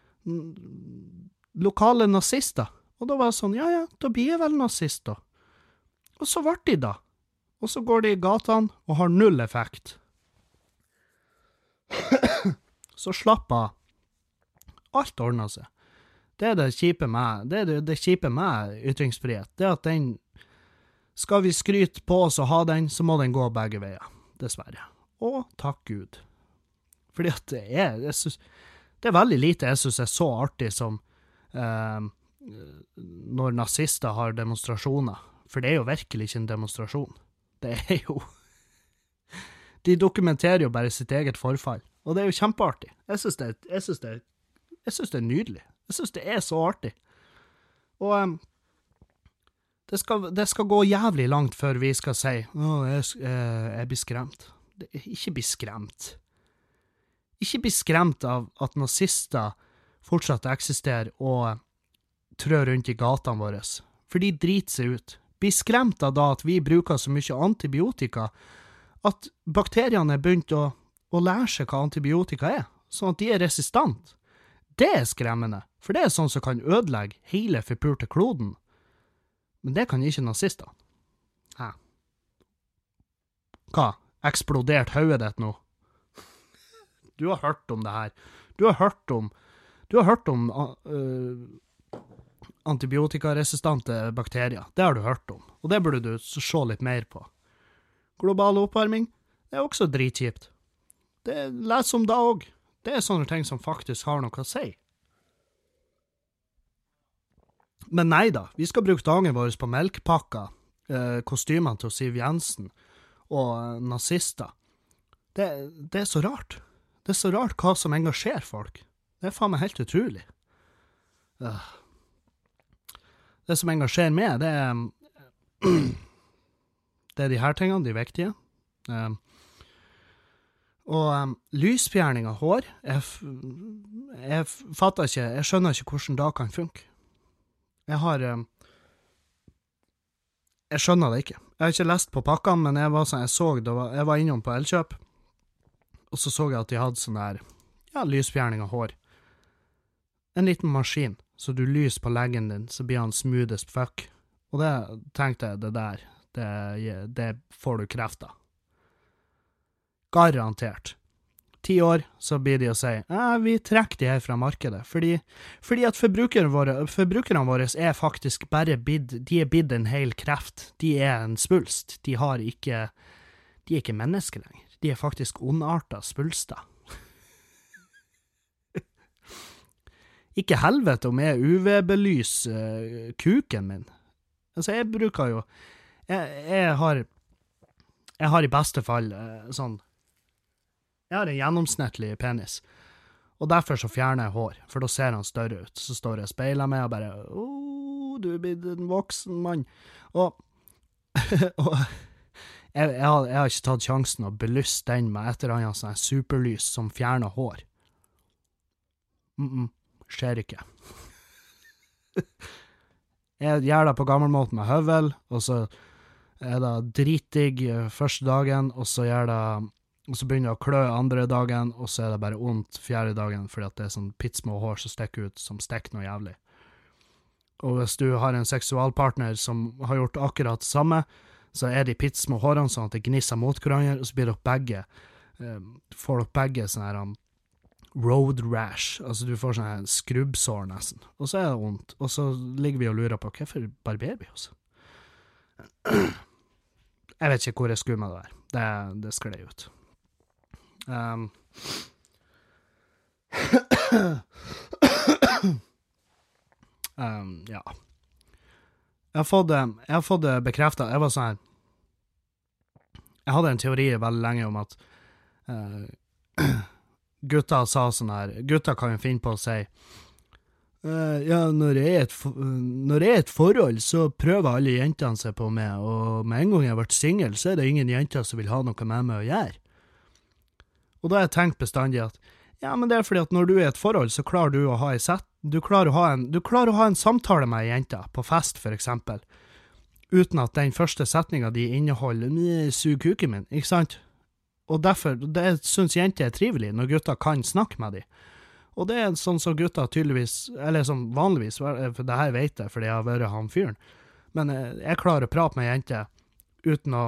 lokale nazister. Og da var det sånn, ja ja, da blir jeg vel nazist, da. Og så ble de da. Og så går de i gatene og har null effekt. Så slapp av. Alt ordner seg. Det er det kjipe med det, det, det kjipe med ytringsfrihet. Det at den Skal vi skryte på oss og ha den, så må den gå begge veier. Dessverre. Og takk Gud. Fordi at det er jeg synes, Det er veldig lite jeg syns er så artig som eh, når nazister har demonstrasjoner. For det er jo virkelig ikke en demonstrasjon. Det er jo de dokumenterer jo bare sitt eget forfall, og det er jo kjempeartig. Jeg syns det, det, det, er nydelig. Jeg syns det er så artig. Og um, det, skal, det, skal, gå jævlig langt før vi skal si å, jeg, jeg blir skremt. Ikke bli skremt. Ikke bli skremt av at nazister fortsatt eksisterer og trør rundt i gatene våre, for de driter seg ut. Bli skremt av da at vi bruker så mye antibiotika at bakteriene er begynt å, å, lære seg hva antibiotika er, sånn at de er resistante. Det er skremmende, for det er sånn som kan ødelegge hele forpurte kloden. Men det kan ikke nazistene. Hæ? Hva, eksploderte hodet ditt nå? Du har hørt om det her. Du har hørt om Du har hørt om uh, antibiotikaresistente bakterier. Det har du hørt om, og det burde du se litt mer på global oppvarming, det er også dritkjipt. Det Les om det òg. Det er sånne ting som faktisk har noe å si. Men nei da, vi skal bruke dagen vår på melkepakker, eh, kostymene til Siv Jensen og eh, nazister. Det, det, er så rart. Det er så rart hva som engasjerer folk. Det er faen meg helt utrolig. Uh. Det som engasjerer meg, det er Det er de her tingene, de viktige. Um, og um, lysfjerning av hår Jeg, jeg fatter ikke Jeg skjønner ikke hvordan det kan funke. Jeg har um, Jeg skjønner det ikke. Jeg har ikke lest på pakkene, men jeg var, sånn, jeg så det jeg var innom på Elkjøp, og så så jeg at de hadde sånn der ja, lysfjerning av hår. En liten maskin, så du lyser på leggen din, så blir han smooth as fuck. Og det tenkte jeg, det der, det, det får du kreft av. Garantert. Ti år, så blir de å si eh, vi trekker de her fra markedet, fordi, fordi at forbrukerne våre, forbrukerne våre er faktisk bare bidd, de er bidd en hel kreft. De er en svulst. De har ikke De er ikke mennesker lenger. De er faktisk ondarta svulster. [laughs] ikke helvete om jeg UV-belyser uh, kuken min. Altså, jeg bruker jo Jeg, jeg har Jeg har i beste fall uh, sånn jeg har en gjennomsnittlig penis. Og derfor så fjerner jeg hår, for da ser han større ut. Så står jeg og speiler meg og bare Å, du er blitt en voksen mann. Og, [laughs] og jeg, jeg, har, jeg, har, ikke tatt sjansen å belyse den med et eller annet sånn superlys som fjerner hår. Mm -mm, skjer ikke. [laughs] jeg gjør det på gammelmåten med høvel, og så er det dritdigg eh, første dagen, og så det og så begynner det å klø andre dagen, og så er det bare vondt fjerde dagen fordi at det er sånn pittsmå hår som stikker ut, som stikker noe jævlig. Og hvis du har en seksualpartner som har gjort akkurat det samme, så er de pittsmå hårene sånn at det gnisser mot hverandre, og så blir dere begge um, får dere begge sånn her um, road rash, altså du får sånn her skrubbsår nesten, og så er det vondt, og så ligger vi og lurer på hvorfor barberer vi oss? [clears throat] Jeg vet ikke hvor jeg skulle med det der, det, det skled ut. Um, um, ja. Jeg har fått, jeg har fått bekrefta Jeg var sånn her Jeg hadde en teori veldig lenge om at uh, [clears throat] gutta sa sånn her Gutta kan jo finne på å si uh, ja, når jeg, er et, når jeg er et forhold, så prøver alle jentene seg på meg, og med en gang jeg vært singel, så er det ingen jenter som vil ha noe med meg å gjøre. Og da har jeg tenkt bestandig at ja, men det er fordi at når du er i et forhold, så klarer du å ha, set, du klarer å ha, en, du klarer å ha en samtale med ei jente, på fest for eksempel, uten at den første setninga di inneholder 'sug kuken min', ikke sant? Og derfor, det syns jenter er trivelig, når gutter kan snakke med dem. Og det er sånn som gutter tydeligvis, eller som vanligvis, for det her vet jeg fordi jeg har vært han fyren, men eh, jeg klarer å prate med ei jente uten å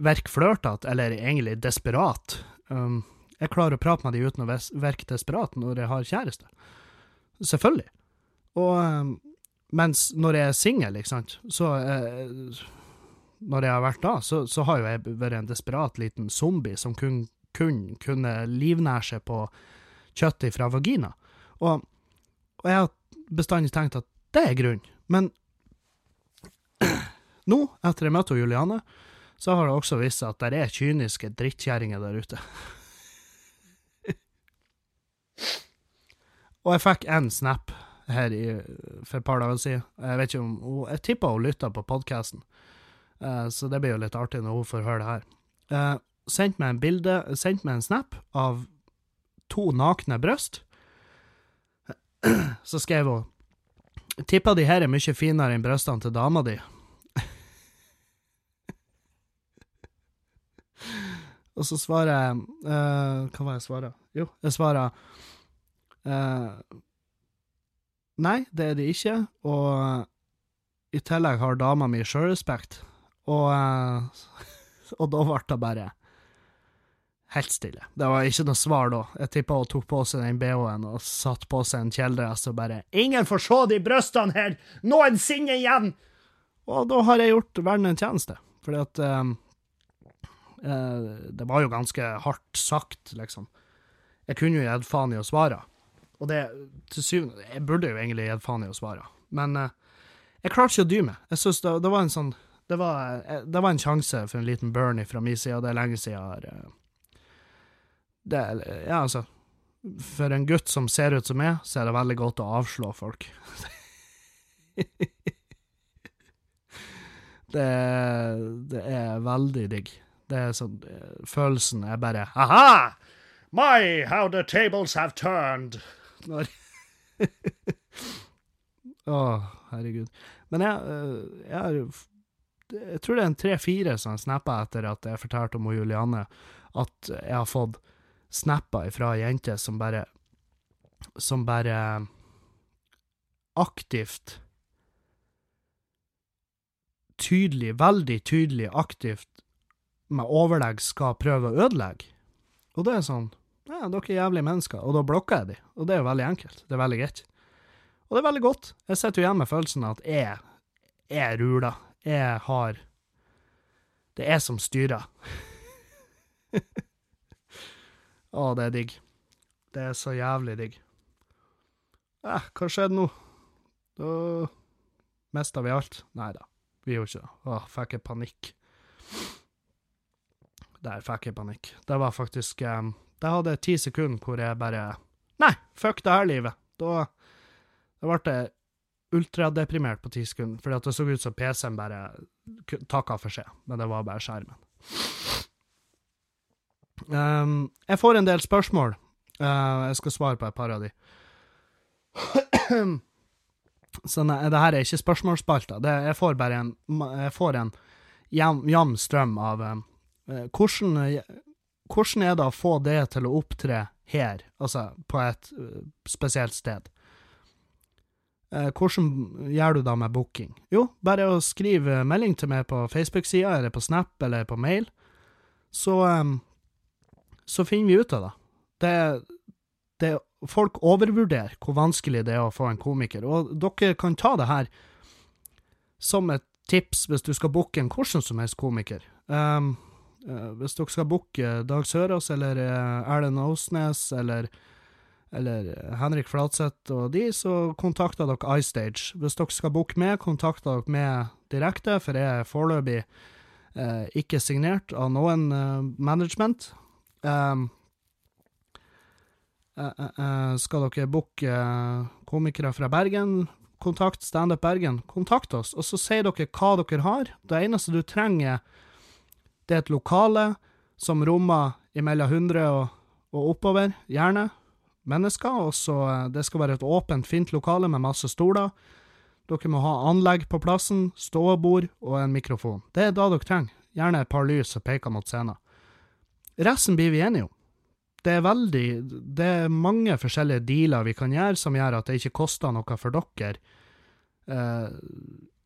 virke flørtete, eller egentlig desperat, Um, jeg klarer å prate med dem uten å virke desperat når jeg har kjæreste. Selvfølgelig. Og um, mens når jeg er singel, ikke sant, så uh, Når jeg har vært da, så, så, har jo jeg vært en desperat liten zombie som kun, kun kunne livnære seg på kjøtt fra vagina. Og, og jeg har bestandig tenkt at det er grunnen. Men nå, etter jeg møtte Juliane, så har det også vist seg at det er kyniske drittkjerringer der ute. [laughs] og jeg fikk en snap her i, for et par dager siden. Jeg vet ikke om Jeg tippa hun lytta på podkasten, uh, eh, så det blir jo litt artig når hun får høre det her. Uh, sendt meg en bilde, sendt meg en snap av to nakne bryst. Så skrev hun Tippa de her er mye finere enn brystene til dama di. Og så svarer jeg uh, Hva var jeg svarer? Jo, jeg svarer uh, Nei, det er det ikke, og i tillegg har dama mi sjølrespekt, og, uh, [laughs] og da ble det bare helt stille. Det var ikke noe svar da. Jeg tippa hun tok på seg den bh-en og satt på seg en kjeledress og bare 'Ingen får se de brystene her noensinne igjen!' Og da har jeg gjort verden en tjeneste, fordi at um, uh, det var jo ganske hardt sagt, liksom. Jeg kunne jo gitt faen i å svare. Og det, til syvende Jeg burde jo egentlig gitt faen i å svare, men uh, jeg klarte ikke å dy meg. Jeg synes det, det, var en sånn det var, det var, en sjanse for en liten Bernie fra min side, og det er lenge siden jeg har det, Ja, altså For en gutt som ser ut som meg, så er det veldig godt å avslå folk. [laughs] Det, det er veldig digg. Det er sånn Følelsen er bare Aha! My, how the tables have turned! [laughs] Å, herregud. Men jeg, eh, jeg Jeg tror det er en tre-fire som snapper etter at jeg fortalte om Julianne, at jeg har fått snapper fra ei jente som bare Som bare aktivt Tydelig, veldig tydelig aktivt med overlegg skal prøve å ødelegge. Og det er sånn Ja, dere er jævlige mennesker. Og da blokker jeg de. Og det er jo veldig enkelt. Det er veldig greit. Og det er veldig godt. Jeg sitter jo igjen med følelsen av at jeg er rula. Jeg har Det er jeg som styrer. [laughs] Å, det er digg. Det er så jævlig digg. Eh, hva skjedde nå? Da mista vi alt. Nei da, vi gjorde ikke det. Åh, fikk jeg panikk. Der fikk jeg panikk. Det var faktisk um, Det hadde ti sekunder hvor jeg bare Nei, fuck det her livet. Da, da ble jeg ultradeprimert på ti sekunder, fordi at det så ut som PC-en bare takka for seg, men det var bare skjermen. Um, jeg får en del spørsmål. Uh, jeg skal svare på et par av de. [clears throat] Så nei, det her er ikke spørsmålsspalta. Jeg får bare en, jeg får en jevn, jevn strøm av um, hvordan, hvordan er det å få det til å opptre her, altså på et uh, spesielt sted? Uh, hvordan gjør du da med booking? Jo, bare å skrive melding til meg på Facebook-sida, eller på Snap, eller på mail, så, em, så finner vi ut av det. Det, det. Folk overvurderer hvor vanskelig det er å få en komiker, og dere kan ta det her som et tips hvis du skal booke en hvordan som helst komiker. Um, uh, hvis dere skal booke Dag Sørås eller uh, Erlend Osnes eller eller Henrik Flatseth og de, så kontakter dere iStage. Hvis dere skal booke med, kontakter dere med direkte, for jeg er foreløpig eh, ikke signert av noen eh, management. Um, uh, eh, skal dere booke eh, komikere fra Bergen, kontakt Standup Bergen. Kontakt oss, og så sier dere hva dere har. Det eneste du trenger, det er et lokale som rommer imellom 100 og, og oppover, gjerne mennesker, og så eh, det skal være et åpent, fint lokale med masse stoler. Dere må ha anlegg på plassen, ståbord og en mikrofon. Det er da dere trenger. Gjerne et par lys som peker mot scenen. Resten blir vi enige om. Det er veldig Det er mange forskjellige dealer vi kan gjøre som gjør at det ikke koster noe for dere. Eh,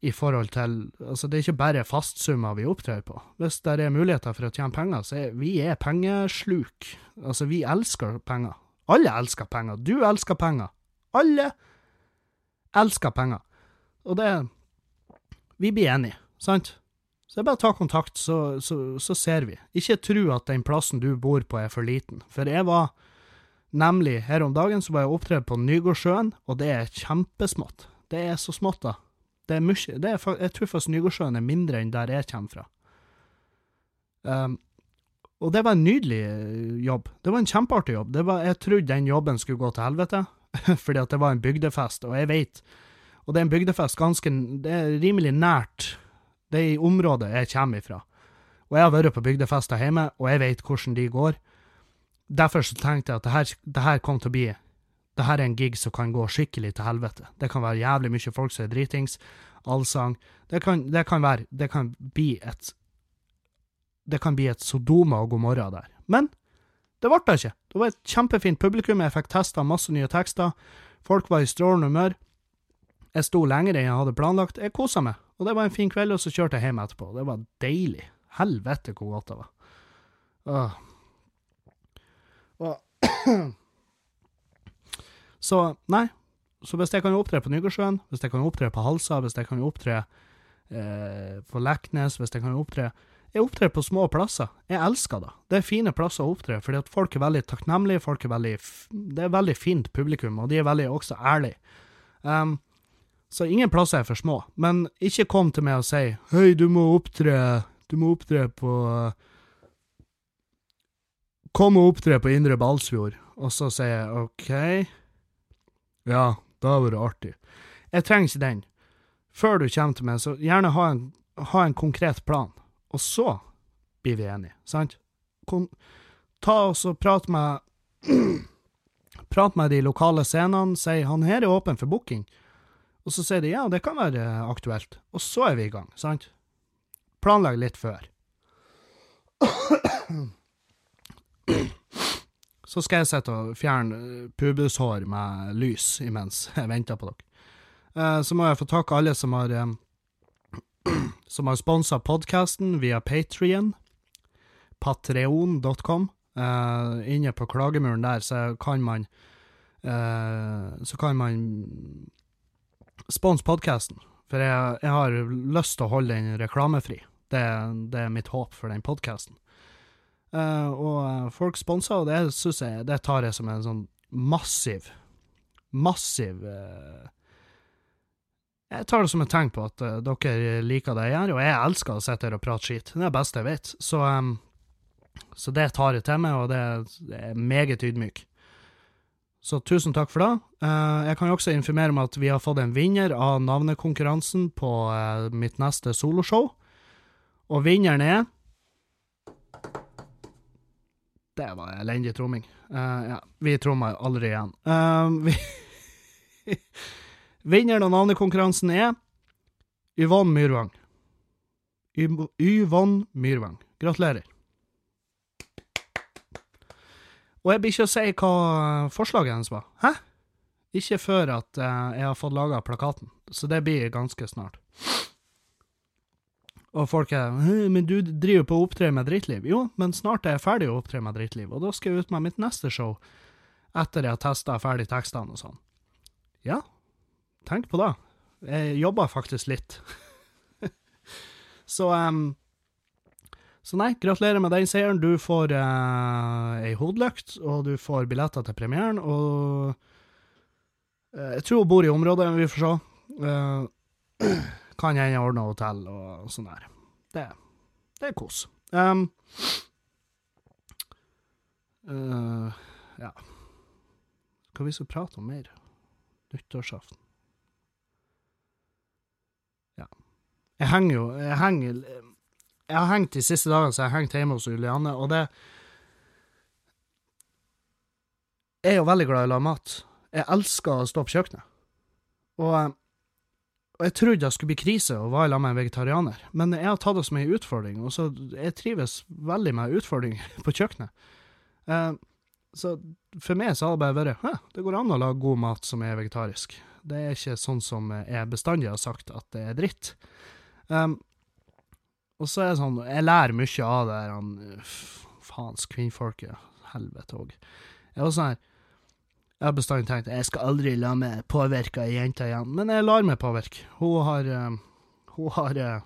I forhold til Altså, det er ikke bare fastsummer vi opptrer på. Hvis det er muligheter for å tjene penger, så er vi er pengesluk. Altså, vi elsker penger. Alle elsker penger. Du elsker penger. Alle elsker penger. Og det Vi blir enige, sant? Så det er bare å ta kontakt, så, så, så ser vi. Ikke tro at den plassen du bor på er for liten. For jeg var nemlig her om dagen så var jeg opptredd på Nygårdsjøen, og det er kjempesmått. Det er så smått, da. Det er mye det er, Jeg tror faktisk Nygårdsjøen er mindre enn der jeg kommer fra. Um, og det var en nydelig eh, jobb. Det var en kjempeartig jobb. Var, jeg trodde den jobben skulle gå til helvete, [laughs] fordi at det var en bygdefest, og jeg vet Og det er en bygdefest ganske Det er rimelig nært det er i området jeg kommer ifra. Og jeg har vært på bygdefester hjemme, og jeg vet hvordan de går. Derfor så tenkte jeg at det her, det her kom til å bli Det her er en gig som kan gå skikkelig til helvete. Det kan være jævlig mye folk som er dritings, allsang. Det kan, det kan være Det kan bli et det kan bli et Sodoma og Gomorra der. Men det ble det ikke. Det var et kjempefint publikum, jeg fikk testa masse nye tekster, folk var i strålende humør. Jeg sto lenger enn jeg hadde planlagt, jeg kosa meg, og det var en fin kveld, og så kjørte jeg hjem etterpå. Det var deilig. Helvete hvor godt det var. Åh. Og [clears throat] Så, nei. Så hvis jeg kan opptre på Nygårdsjøen, hvis jeg kan opptre på Halsa, hvis jeg kan opptre eh, på Leknes, hvis jeg kan opptre jeg opptrer på små plasser. Jeg elsker det. Det er fine plasser å opptre, fordi at folk er veldig takknemlige, folk er veldig Det er veldig fint publikum, og de er veldig også ærlige. Um, så ingen plasser er for små. Men ikke kom til meg og si 'Hei, du må opptre Du må opptre på Kom og opptre på Indre Balsfjord. Og så sier jeg OK. Ja, da var det artig. Jeg trenger ikke den. Før du kommer til meg, så gjerne ha en ha en konkret plan, og så blir vi enige, sant? Kon ta oss og prat med [clears throat] Prat med de lokale scenene, si 'han her er åpen for booking', og så sier de 'ja, det kan være aktuelt', og så er vi i gang, sant? Planlegg litt før. [clears throat] Så skal jeg sitte og fjerne pubushår med lys imens jeg venter på dere. Eh, Så må jeg få takke alle som har eh, [clears throat] som har sponsa podkasten via Patrion, patreon.com. Eh, inne på klagemuren der så kan man eh, Så kan man sponse podkasten. For jeg, jeg har lyst til å holde den reklamefri. Det, det er mitt håp for den podkasten. Uh, og eh, folk sponser, og det synes jeg Det tar jeg som en sånn massiv, massiv uh, Jeg tar det som et tegn på at uh, dere liker det jeg gjør, og jeg elsker å sitte her og prate skit. Det er det beste jeg vet. Så, um, så det tar jeg til meg, og det er meget ydmyk. Så tusen takk for det. Eh, jeg kan jo også informere om at vi har fått en vinner av navnekonkurransen på eh, mitt neste soloshow. Og vinneren er Det var elendig tromming. Eh, ja, vi trommer aldri igjen. [laughs] Vi Vinneren av navnekonkurransen er Yvonne Myrvang. Yv- Yvonne Myrvang. Gratulerer. Og jeg blir ikke å si hva forslaget hennes var. Hæ? Ikke før at eh, jeg har fått laga plakaten, så det blir ganske snart. Og folk er Men du driver på å opptre med drittliv. Jo, men snart er jeg ferdig å opptre med drittliv, og da skal jeg ut med mitt neste show etter jeg har testa ferdig tekstene og sånn. Ja, tenk på det. Jeg jobber faktisk litt. [laughs] så em, så nei, gratulerer med den seieren. Du får eh, ei hodelykt, og du får billetter til premieren, og eh, Jeg tror hun bor i området, vi får se. Eh, [clears throat] kan hende ordne hotell og sånn der. Det, det er kos. Um, uh, ja Hva vi skal prate om mer? Nyttårsaften. Ja. Jeg henger jo Jeg henger Jeg har hengt de siste dagene, så jeg har hengt hjemme hos Julianne, og det Jeg er jo veldig glad i å lage mat. Jeg elsker å stå på kjøkkenet. Og, eh, og jeg trodde det skulle bli krise å være sammen med en vegetarianer, men jeg har tatt det som en utfordring, og så jeg trives veldig med utfordringer [laughs] på kjøkkenet. Eh, så for meg så har det bare vært Hæ, det går an å lage god mat som er vegetarisk. Det er ikke sånn som jeg bestandig har sagt at det er dritt. Um, og så er det sånn, jeg lærer mye av det her, han, faens kvinnfolket, helvete òg. Jeg var sånn her, jeg har bestandig tenkt, jeg skal aldri la meg påvirke ei jente igjen, men jeg lar meg påvirke. Hun har, eh, hun har eh,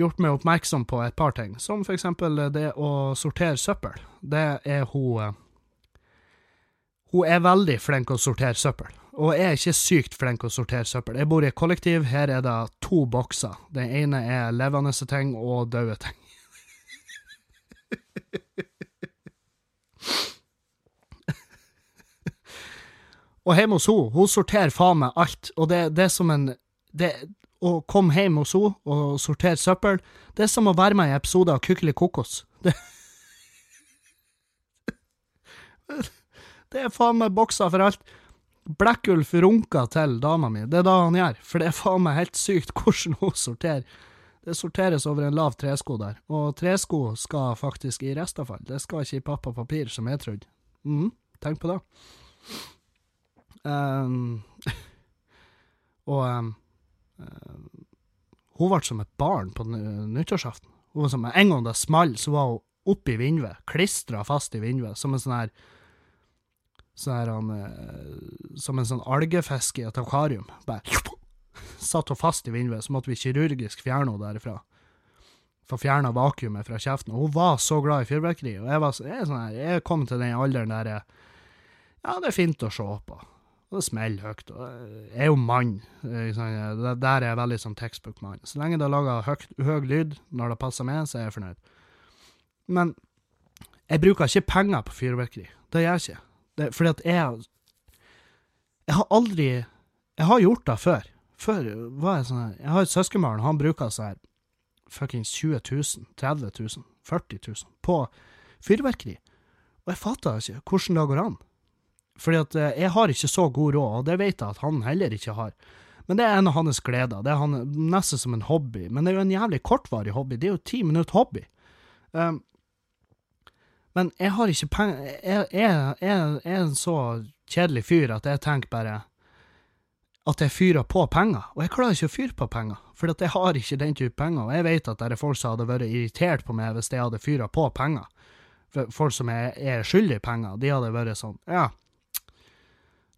gjort meg oppmerksom på et par ting, som for eksempel det å sortere søppel. Det er hun eh, Hun er veldig flink å sortere søppel, og jeg er ikke sykt flink å sortere søppel. Jeg bor i et kollektiv, her er det to bokser. Den ene er levende ting og døde ting. [laughs] Og hjemme hos henne, hun sorterer faen meg alt, og det, det er som en det, Å komme hjem hos henne og sortere søppel, det er som å være med i en episode av Kykkeli kokos. [laughs] Det, det er faen meg bokser for alt. Blekkulf runker til dama mi, det er det han gjør, for det er faen meg helt sykt hvordan hun sorterer. Det sorteres over en lav tresko der, og tresko skal faktisk i restavfall, det skal ikke i pappa papir, som jeg trodde. Mm, tenk på det. Um, [laughs] og um, hun ble som et barn på nyttårsaften. Hun var som, en gang det small, så var hun oppi vinduet, klistra fast i vinduet, som en sånn her sånn her, han, eh, som en sånn algefisk i et akvarium. Bare satt hun fast i vinduet, så måtte vi kirurgisk fjerne henne derifra. Få fjerna vakuumet fra kjeften. Og hun var så glad i fyrverkeri. Og jeg var så- jeg er sånn her, jeg kom til den alderen der jeg Ja, det er fint å se på. Og det smeller høyt. Og jeg er jo mann. ikke Der er jeg veldig sånn textbook-mann. Så lenge det lager høyt, høy lyd når det passer meg, så er jeg fornøyd. Men jeg bruker ikke penger på fyrverkeri. Det gjør jeg ikke. Det, fordi at jeg Jeg har aldri Jeg har gjort det før. Før var jeg sånn her Jeg har et søskenbarn, han bruker sånn her fuckings 20 000, 30 000, 40 000 på fyrverkeri. Og jeg fatter ikke hvordan det går an. Fordi at eh, jeg har ikke så god råd, og det vet jeg at han heller ikke har. Men det er en av hans gleder. Det er han, nesten som en hobby. Men det er jo en jævlig kortvarig hobby. Det er jo ti minutter hobby. Um, men jeg har ikke penger jeg, jeg, jeg, er en så kjedelig fyr at jeg tenker bare at jeg fyrer på penger. Og jeg klarer ikke å fyre på penger, for jeg har ikke den type penger. Og jeg vet at det er folk som hadde vært irritert på meg hvis jeg hadde fyra på penger. For folk som er, er skyldig penger, de hadde vært sånn Ja,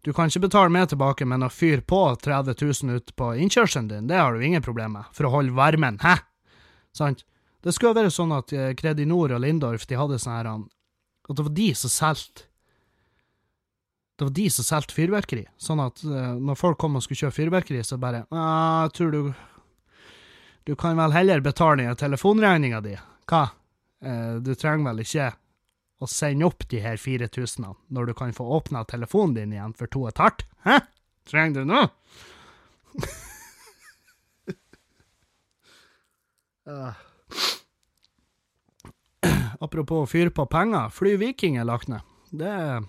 du kan ikke betale meg tilbake, men å fyre på 30 000 ut på innkjørselen din, det har du ingen problemer med, for å holde varmen. Hæ? Sant? Det skulle være sånn at eh, Kredinor og Lindorf de hadde sånn her At det var de som solgte Det var de som solgte fyrverkeri. Sånn at uh, når folk kom og skulle kjøpe fyrverkeri, så bare Jeg tror du Du kan vel heller betale telefonregninga di. Hva? Uh, du trenger vel ikke å sende opp de her 4000 når du kan få åpna telefonen din igjen for to og et halvt? Hæ? Trenger du noe? uh. Apropos å fyre på penger, Fly Viking er lagt ned. Det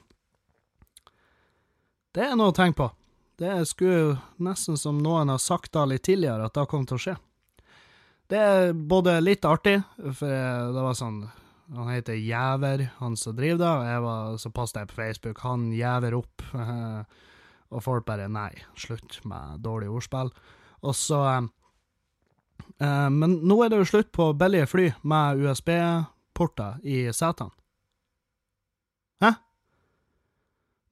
Det er noe å tenke på. Det skulle nesten som noen har sagt da litt tidligere, at det kom til å skje. Det er både litt artig, for det var sånn Han heter Jæver, han som driver det, og jeg var, så passet jeg på Facebook. Han jæver opp, [laughs] og folk bare Nei, slutt med dårlig ordspill. Og så eh, Men nå er det jo slutt på billige fly med USB porter i setene. Hæ?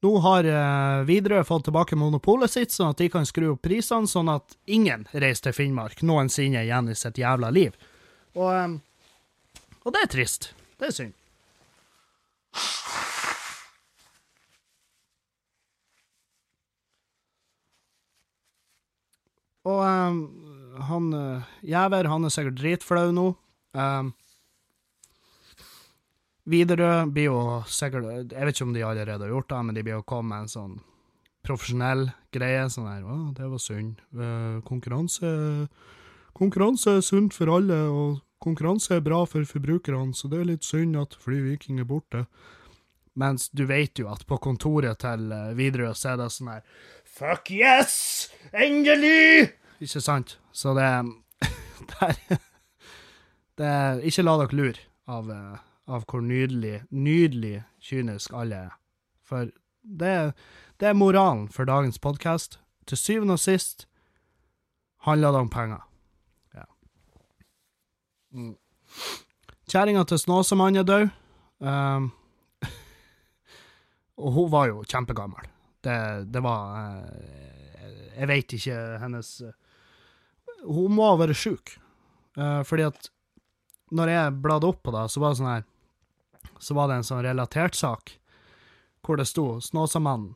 Nå har uh, Widerøe fått tilbake monopolet sitt, sånn at de kan skru opp prisene, sånn at ingen reiser til Finnmark noensinne igjen i sitt jævla liv. Og, um, og det er trist. Det er synd. Og um, han uh, Jæver, han er sikkert dritflau nå. Um, Widerøe blir jo sikkert Jeg vet ikke om de allerede har gjort det, men de blir jo kommet med en sånn profesjonell greie. Sånn her Å, det var synd. Eh, konkurranse Konkurranse er sunt for alle, og konkurranse er bra for forbrukerne, så det er litt synd at Flyviking er borte. Mens du vet jo at på kontoret til Widerøe så er det sånn her Fuck yes! Endelig! Ikke sant? Så det [laughs] er, [laughs] Det Ikke la dere lure av av hvor nydelig, nydelig kynisk alle er. For det, det er moralen for dagens podkast. Til syvende og sist handler det om penger. Ja. Mm. Kjerringa til Snåsamannen er død. Um, [laughs] og hun var jo kjempegammel. Det, det var uh, Jeg veit ikke hennes Hun må ha vært sjuk. Uh, fordi at når jeg bladde opp på det, så var det sånn her så var det en sånn relatert sak hvor det sto Snåsamannen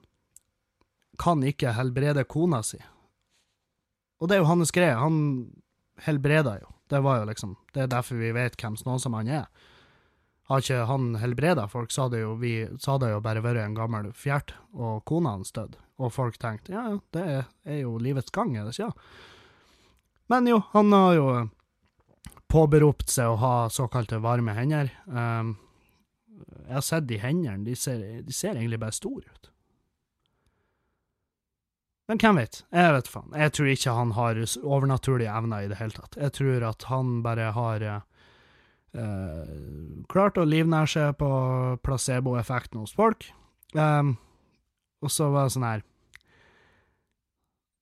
kan ikke helbrede kona si. Og det er jo hans greie. Han helbreder jo. Det var jo liksom Det er derfor vi vet hvem Snåsamannen er. Har ikke han helbreda folk, så hadde, jo vi, så hadde jo bare vært en gammel fjert, og kona hans dødd. Og folk tenkte ja, det er, er jo livets gang, er det ikke? Men jo, han har jo påberopt seg å ha såkalte varme hender. Um, jeg har sett de hendene, de ser, de ser egentlig bare store ut. Men hvem vet? Jeg vet faen. Jeg tror ikke han har overnaturlige evner i det hele tatt. Jeg tror at han bare har uh, klart å livnære seg på placeboeffekten hos folk. Um, og så var det sånn her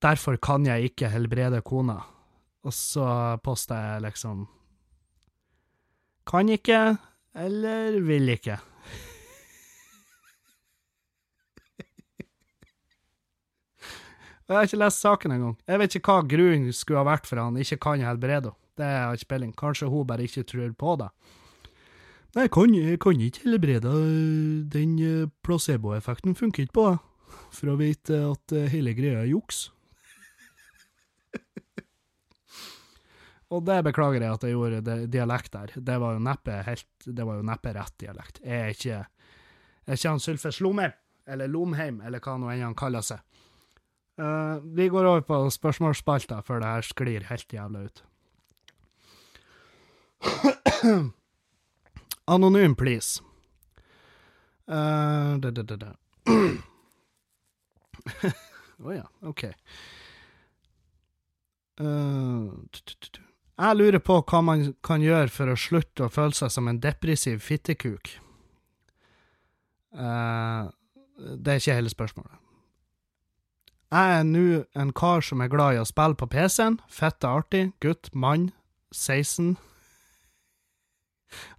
Derfor kan jeg ikke helbrede kona. Og så posta jeg liksom Kan ikke, eller vil ikke. Jeg har ikke lest saken engang. Jeg vet ikke hva grunnen skulle ha vært for han ikke kan helbrede henne. Det har jeg. Kanskje hun bare ikke tror på det. Nei, jeg kan, jeg kan ikke helbrede Den eh, placeboeffekten funker ikke på det. For å vite at eh, hele greia er juks. Og det beklager jeg at jeg gjorde det, dialekt der. Det var jo neppe helt Det var jo neppe rett dialekt. Jeg er ikke ikke han Sylfe Slomheim, eller Lomheim, eller hva nå enn han kaller seg. Uh, vi går over på spørsmålsspalta før det her sklir helt jævla ut. [clears throat] Anonym, please. Uh, da, da, da. [clears throat] Å ja, OK. Uh, jeg lurer på hva man kan gjøre for å slutte å føle seg som en depressiv fittekuk. Uh, det er ikke hele spørsmålet. Jeg er nå en kar som er glad i å spille på PC-en. Fette artig. Gutt, mann, 16.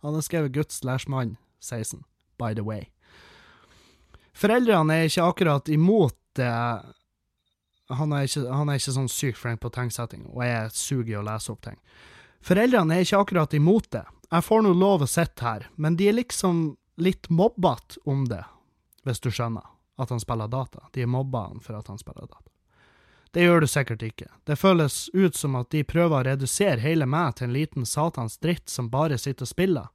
Han har skrevet gutt slash mann, 16, by the way. Foreldrene er ikke akkurat imot det. Han er ikke, han er ikke sånn sykt flink på tegnsetting, og jeg suger i å lese opp ting. Foreldrene er ikke akkurat imot det. Jeg får nå lov å sitte her, men de er liksom litt mobbete om det, hvis du skjønner, at han spiller data. De er mobba han for at han spiller data. Det gjør du sikkert ikke. Det føles ut som at de prøver å redusere hele meg til en liten satans dritt som bare sitter og spiller.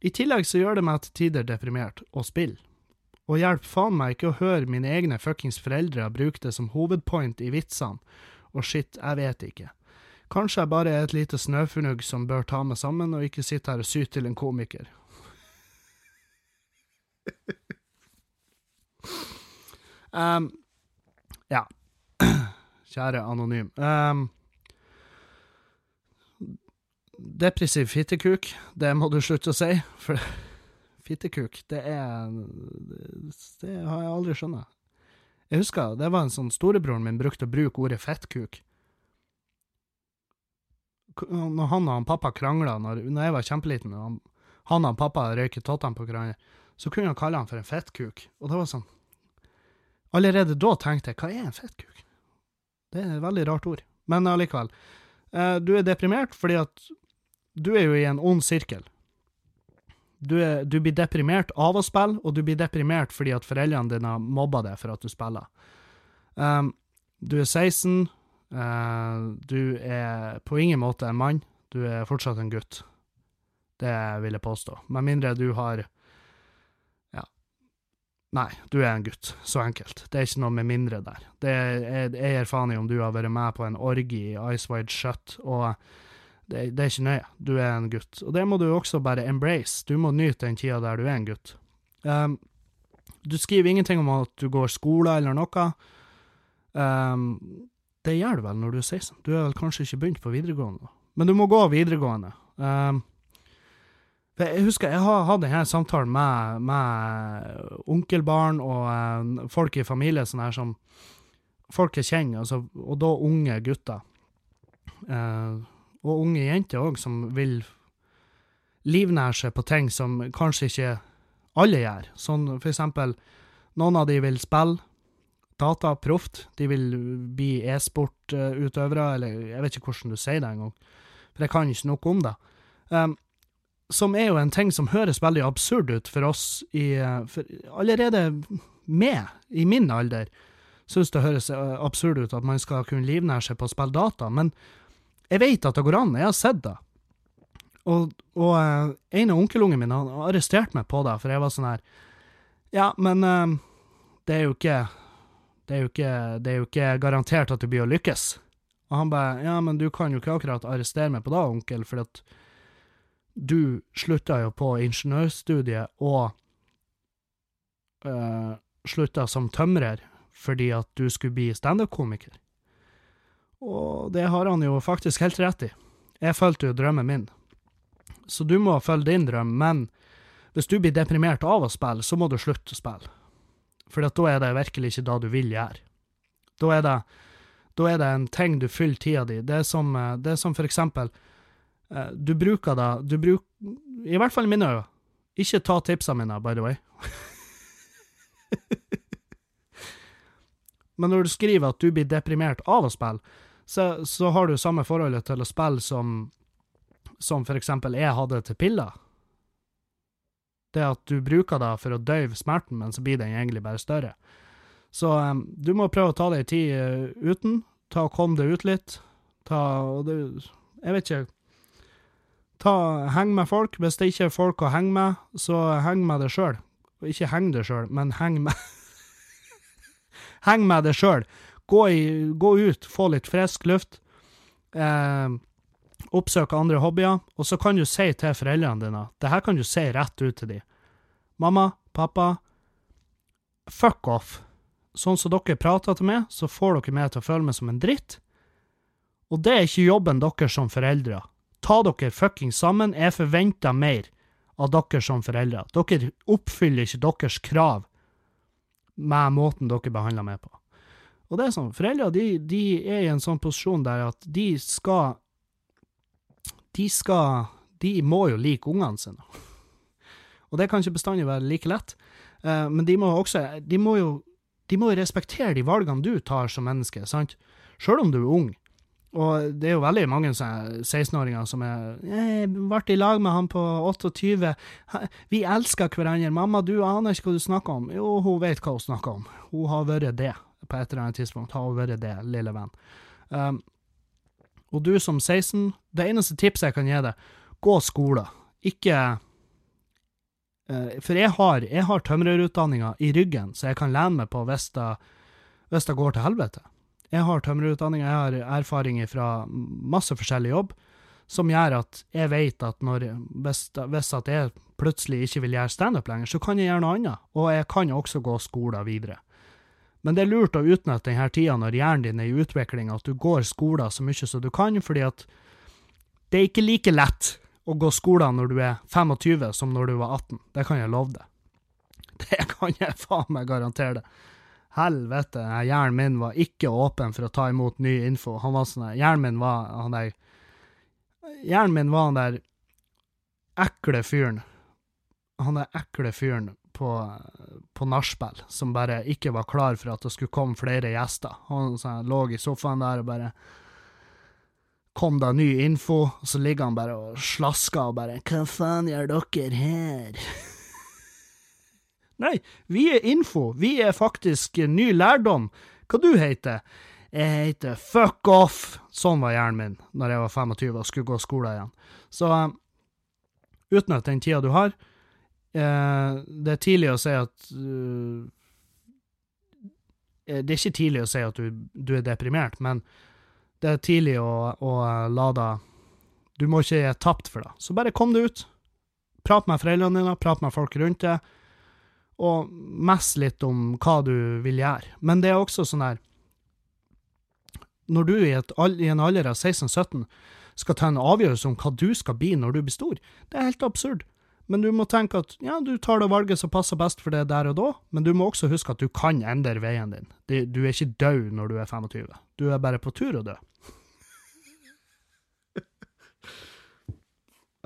I tillegg så gjør det meg til tider deprimert å spille. Og hjelp faen meg ikke å høre mine egne fuckings foreldre bruke det som hovedpoint i vitsene, og shit, jeg vet ikke. Kanskje jeg bare er et lite snøfnugg som bør ta meg sammen, og ikke sitte her og sy til en komiker. [laughs] um, ja. [clears throat] Kjære anonym. Um, depressiv fittekuk, det må du slutte å si. For fittekuk, det er Det har jeg aldri skjønna. Jeg husker det var en sånn storebroren min brukte å bruke ordet fettkuk. Når han og han pappa krangla, når, når, jeg var kjempeliten, og han, han og pappa røyket tottene på hverandre, så kunne han kalle han for en fettkuk. Og det var sånn Allerede da tenkte jeg, hva er en fettkuk? Det er et veldig rart ord. Men allikevel. Eh, du er deprimert fordi at du er jo i en ond sirkel. Du, er, du, blir deprimert av å spille, og du blir deprimert fordi at foreldrene dine mobber deg for at du spiller. Um, du er 16, uh, eh, du er på ingen måte en mann, du er fortsatt en gutt. Det vil jeg påstå. Med mindre du har Ja. Nei, du er en gutt. Så enkelt. Det er ikke noe med mindre der. Det er, jeg, gir faen i om du har vært med på en orgie i Ice Wide Shut, og det, det, er ikke nøye. Du er en gutt. Og det må du også bare embrace. Du må nyte den tida der du er en gutt. Um, du skriver ingenting om at du går skole eller noe. Um, det gjør du vel når du er 16. Du har vel kanskje ikke begynt på videregående, men du må gå videregående. Um, jeg husker jeg har hatt denne samtalen med, med onkelbarn og uh, folk i familie sånn her som folk jeg kjenner, altså, og da unge gutter. Uh, og unge jenter òg, som vil livnære seg på ting som kanskje ikke alle gjør. Sånn for eksempel, noen av de vil spille data proft, de vil bli e-sportutøvere, eller jeg vet ikke hvordan du sier det engang, for jeg kan ikke noe om det. Um, som er jo en ting som høres veldig absurd ut for oss i for Allerede med, i min alder, syns det høres eh, absurd ut at man skal kunne livnære seg på å spille data, men jeg vet at det går an, jeg har sett det. Og, og uh, en av onkelungen min han arresterte meg på det, for jeg var sånn her Ja, men uh, det er ikke det er, ikke, det er jo ikke garantert at du blir å lykkes. Og han bare Ja, men du kan jo ikke akkurat arrestere meg på det, onkel, for at du slutta jo på ingeniørstudiet og uh, slutta som tømrer fordi at du skulle bli standup-komiker. Og det har han jo faktisk helt rett i. Jeg fulgte jo drømmen min. Så du må følge din drøm, men hvis du blir deprimert av å spille, så må du slutte å spille. For da er det virkelig ikke det du vil gjøre. Da er det, da er det en ting du fyller tida di. Det er som, eh, det er som for eksempel eh, Du bruker da du bruker I hvert fall i mine øyne. Ikke ta tipsene mine, by the way. [laughs] Men når du skriver at du blir deprimert av å spille, så, så har du samme forholdet til å spille som, som for eksempel jeg hadde til piller. Det at du bruker det for å døyve smerten, men så blir den egentlig bare større. Så um, du må prøve å ta deg tid uh, uten. Ta og Kom deg ut litt. Ta og du Jeg vet ikke. Ta, heng med folk. Hvis det ikke er folk å henge med, så heng med deg sjøl. Ikke heng deg sjøl, men heng med [laughs] Heng med deg sjøl. Gå, i, gå ut, få litt frisk luft. Eh, oppsøke andre hobbyer. Og så kan du si til foreldrene dine Det her kan du si rett ut til dem. Mamma, pappa, fuck off. Sånn som dere prater til meg, så får dere meg til å føle meg som en dritt. Og det er ikke jobben deres som foreldre. Ta dere fucking sammen. Jeg forventer mer av dere som foreldre. Dere oppfyller ikke deres krav med måten dere behandler meg på. Og det er sånn, Foreldre de, de er i en sånn posisjon der at de skal De skal De må jo like ungene sine. [laughs] Og det kan ikke bestandig være like lett, uh, men de må også De må jo de må respektere de valgene du tar som menneske, sant? Sjøl om du er ung. Og det er jo veldig mange 16-åringer som er jeg 'Ble i lag med han på 28. Vi elsker hverandre. Mamma, du aner ikke hva du snakker om.' Jo, hun vet hva hun snakker om. Hun har vært det på et eller annet tidspunkt. Har hun vært det, lille venn. Um, og du som 16, det eneste tipset jeg kan gi deg, gå skole. Ikke uh, For jeg har, jeg har tømrerutdanninga i ryggen, så jeg kan lene meg på hvis det, går til helvete. Jeg har tømrerutdanning, jeg har erfaring fra masse forskjellig jobb, som gjør at jeg vet at når, hvis, hvis at jeg plutselig ikke vil gjøre standup lenger, så kan jeg gjøre noe annet, og jeg kan også gå skoler videre. Men det er lurt å utnytte denne tida når hjernen din er i utvikling, at du går skoler så mye som du kan, fordi at det er ikke like lett å gå skoler når du er 25 som når du var 18. Det kan jeg love deg. [laughs] Det kan jeg faen meg garantere deg. Helvete, hjernen min var ikke åpen for å ta imot ny info. Han var sånn Hjernen min var han der Hjernen min var han der ekle fyren. Han der ekle fyren på, på nachspiel som bare ikke var klar for at det skulle komme flere gjester. Han lå i sofaen der og bare Kom da ny info, og så ligger han bare og slasker og bare Hva faen gjør dere her? [laughs] Nei, vi er info. Vi er faktisk ny lærdom. Hva du heter Jeg heter Fuck Off. Sånn var hjernen min når jeg var 25 og skulle gå skole igjen. Så uh, utnytt den tida du har. Uh, det er tidlig å si at uh, Det er ikke tidlig å si at du, du, er deprimert, men det er tidlig å, å la deg Du må ikke gi tapt for det. Så bare kom deg ut. Prat med foreldrene dine, prat med folk rundt deg og mess litt om hva du vil gjøre. Men det er også sånn her Når du i, et, i en alder av 16-17 skal ta en avgjørelse om hva du skal bli når du blir stor, det er helt absurd. Men du må tenke at ja, du tar det valget som passer best for det der og da, men du må også huske at du kan endre veien din. Du er ikke død når du er 25. Du er bare på tur å dø. [laughs]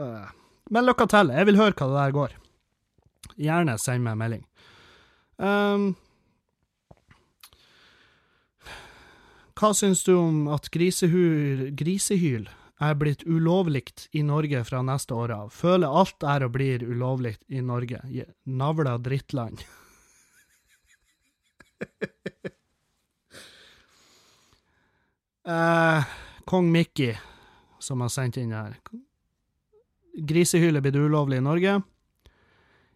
Eh, men lykke til. Jeg vil høre hva det der går gjerne send meg en melding. Um, hva syns du om at grisehyl, grisehyl er blitt ulovlig i Norge fra neste år av? Føler alt er og blir ulovlig i Norge. Navla drittland. [laughs] eh, Kong Mickey, som har sendt inn her. Grisehyle blir ulovlig i Norge.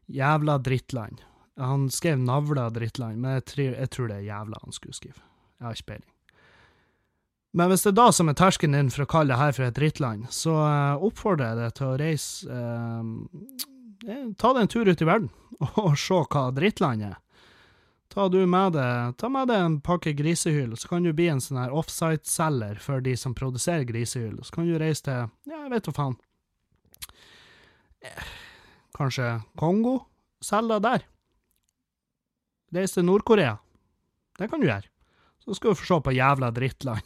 Jævla drittland. Han skrev navla drittland, men jeg tror, jeg tror, det er jævla han skulle skrive. Jeg har ikke peiling. Men hvis det er da som er terskelen din for å kalle det her for et drittland, så uh, oppfordrer jeg deg til å reise eh, Ta deg en tur ut i verden [laughs] og se hva drittland er. Ta, med deg, ta med deg en pakke grisehyl, så kan du bli en sånn her offsite-selger for de som produserer grisehyl. Så kan du reise til Ja, jeg vet da faen. Eh Kanskje Kongo? Selg det der. Reis til Nord-Korea. Det kan du gjøre. Så skal du få se på jævla drittland.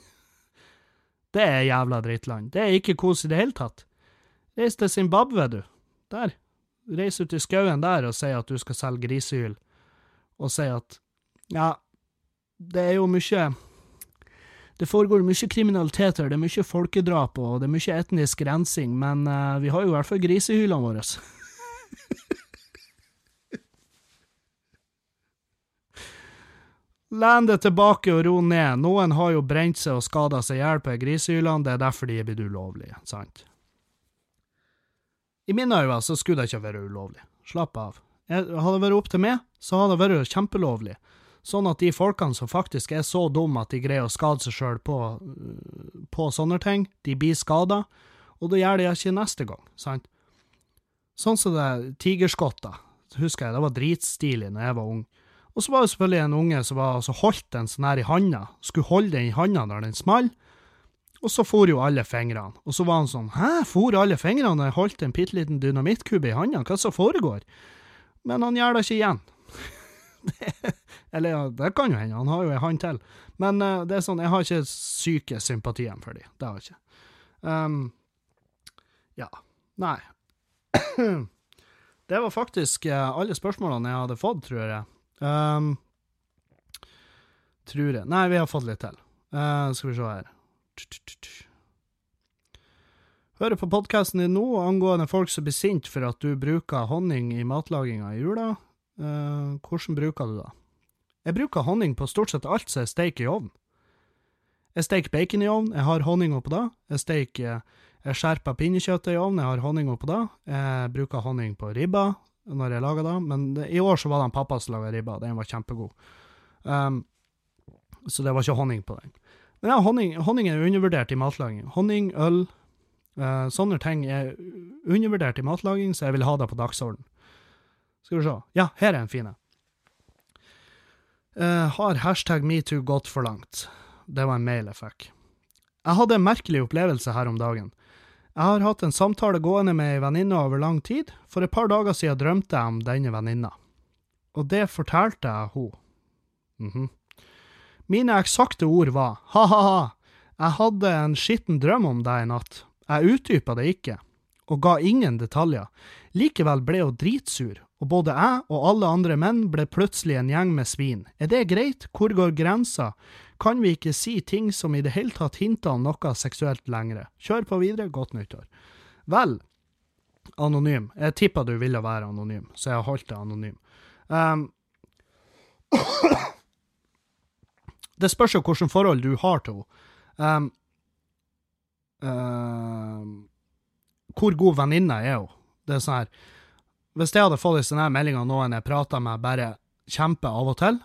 Det er jævla drittland. Det er ikke kos i det hele tatt. Reis til Zimbabwe, du. Der. Reis ut i skauen der og si at du skal selge grisehyl, og si at ja, det er jo mye det foregår mye kriminalitet her, det er mye folkedrap og det er mye etnisk rensing, men uh, vi har jo i hvert fall grisehylene våre. [laughs] Len deg tilbake og ro ned. Noen har jo brent seg og skada seg i hjel på grisehyllene, det er derfor de er blitt ulovlige, sant? I mine øyne så skulle det ikke vært ulovlig. Slapp av. hadde det vært opp til meg, så hadde det vært kjempelovlig. Sånn at de folkene som faktisk er så dumme at de greier å skade seg sjøl på, på sånne ting, de blir skada, og da gjør de ikke neste gang, sant? Sånn som det tigerskotter, husker jeg, det var dritstilig når jeg var ung. Og så var det selvfølgelig en unge som var, altså holdt den sånn her i handa, skulle holde den i handa når den smalt, og så for jo alle fingrene. Og så var han sånn Hæ, for alle fingrene da jeg holdt en bitte liten dynamittkube i handa? Hva som foregår? Men han gjør det ikke igjen. [laughs] eller ja, det kan jo hende, han har jo ei hand til. Men uh, det er sånn, jeg har ikke syke sympatien for dem. Det har jeg ikke. Um, ja. Nei. [clears throat] det var faktisk uh, alle spørsmålene jeg hadde fått, tror jeg. Um, tror jeg. Nei, vi har fått litt til. Uh, skal vi se her. Hører på podkasten din nå angående folk som blir sint for at du bruker honning i matlaginga i jula. Uh, hvordan bruker du det? Jeg bruker honning på stort sett alt som jeg steker i ovnen. Jeg steker bacon i ovnen, jeg har honning oppå det. Jeg steker jeg skjerper pinnekjøttet i ovnen, jeg har honning oppå det. Jeg bruker honning på ribba når jeg laga det, men i år så var det en pappa som laga ribba, den var kjempegod. Um, så det var ikke honning på den. Men ja, honning, honning er undervurdert i matlaging. Honning, øl, uh, sånne ting er undervurdert i matlaging, så jeg vil ha det på dagsorden. Skal vi se. Ja, her er en fin en. Uh, har hashtag metoo gått for langt? Det var en mail jeg fikk. Jeg hadde en merkelig opplevelse her om dagen. Jeg har hatt en samtale gående med ei venninne over lang tid. For et par dager siden drømte jeg om denne venninna. Og det fortalte jeg henne. Mm -hmm. Mine eksakte ord var ha-ha-ha, jeg hadde en skitten drøm om deg i natt. Jeg utdypa det ikke, og ga ingen detaljer. Likevel ble hun dritsur, og både jeg og alle andre menn ble plutselig en gjeng med svin. Er det greit? Hvor går grensa? Kan vi ikke si ting som i det hele tatt hinter om noe seksuelt lenger? Kjør på videre, godt nyttår. Vel, anonym. Jeg tippa du ville være anonym, så jeg har holdt det anonym. Um, [coughs] Det spørs jo hvilket forhold du har til henne. Um, uh, hvor god venninne er hun? Det er sånn her Hvis jeg hadde fått en sånn melding av noen jeg prata med, bare kjemper av og til,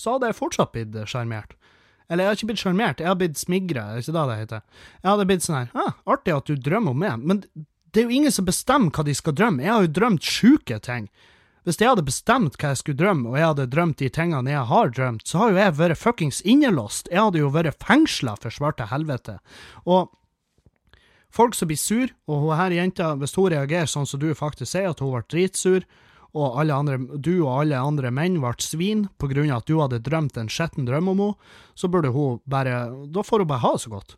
så hadde jeg fortsatt blitt sjarmert. Eller jeg har ikke blitt sjarmert, jeg har blitt smigra, er ikke det det heter? Jeg hadde blitt sånn her ah, Artig at du drømmer om meg, men det er jo ingen som bestemmer hva de skal drømme. Jeg har jo drømt sjuke ting. Hvis jeg hadde bestemt hva jeg skulle drømme, og jeg hadde drømt de tingene jeg har drømt, så har jo jeg vært fuckings innelåst. Jeg hadde jo vært fengsla for svarte helvete. Og folk som blir sur, og hun her jenta, hvis hun reagerer sånn som du faktisk sier, at hun ble dritsur, og andre, du og alle andre menn ble svin på grunn av at du hadde drømt en skitten drøm om henne, så burde hun bare Da får hun bare ha det så godt.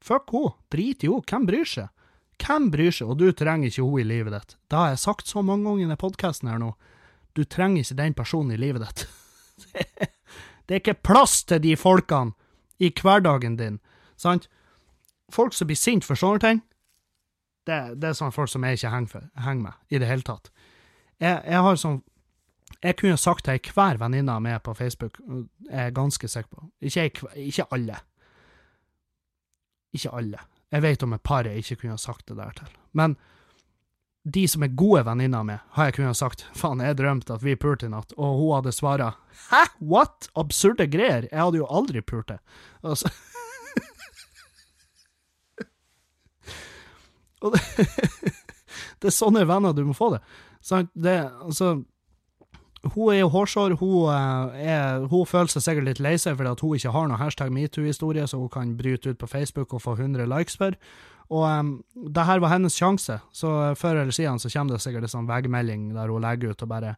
Fuck henne. Drit i henne. Hvem bryr seg? Hvem bryr seg, og du trenger ikke henne i livet ditt. Det har jeg sagt så mange ganger i denne podkasten her nå. Du trenger ikke den personen i livet ditt. [laughs] det er ikke plass til de folkene i hverdagen din, sant? Folk som blir sint for sånne ting, det, det er sånne folk som jeg ikke henger, for, henger med i det hele tatt. Jeg, jeg har sånn jeg kunne sagt til hver venninne av meg på Facebook, jeg er ganske sikker på Ikke, ikke alle. Ikke alle. Jeg vet om et par jeg ikke kunne sagt det der til. Men de som er gode venninner med, har jeg kunnet sagt faen, jeg drømte at vi pulte i natt, og hun hadde svara hæ, what, absurde greier, jeg hadde jo aldri pult det. Altså [laughs] Og det, [laughs] det er sånne venner du må få det. Sant? Det, altså hun er jo hårsår. Hun, er, hun, føler seg sikkert litt lei seg fordi at hun ikke har noe hashtag metoo-historie så hun kan bryte ut på Facebook og få 100 likes for. Og um, det her var hennes sjanse, så før eller siden så kommer det sikkert en sånn veggmelding der hun legger ut og bare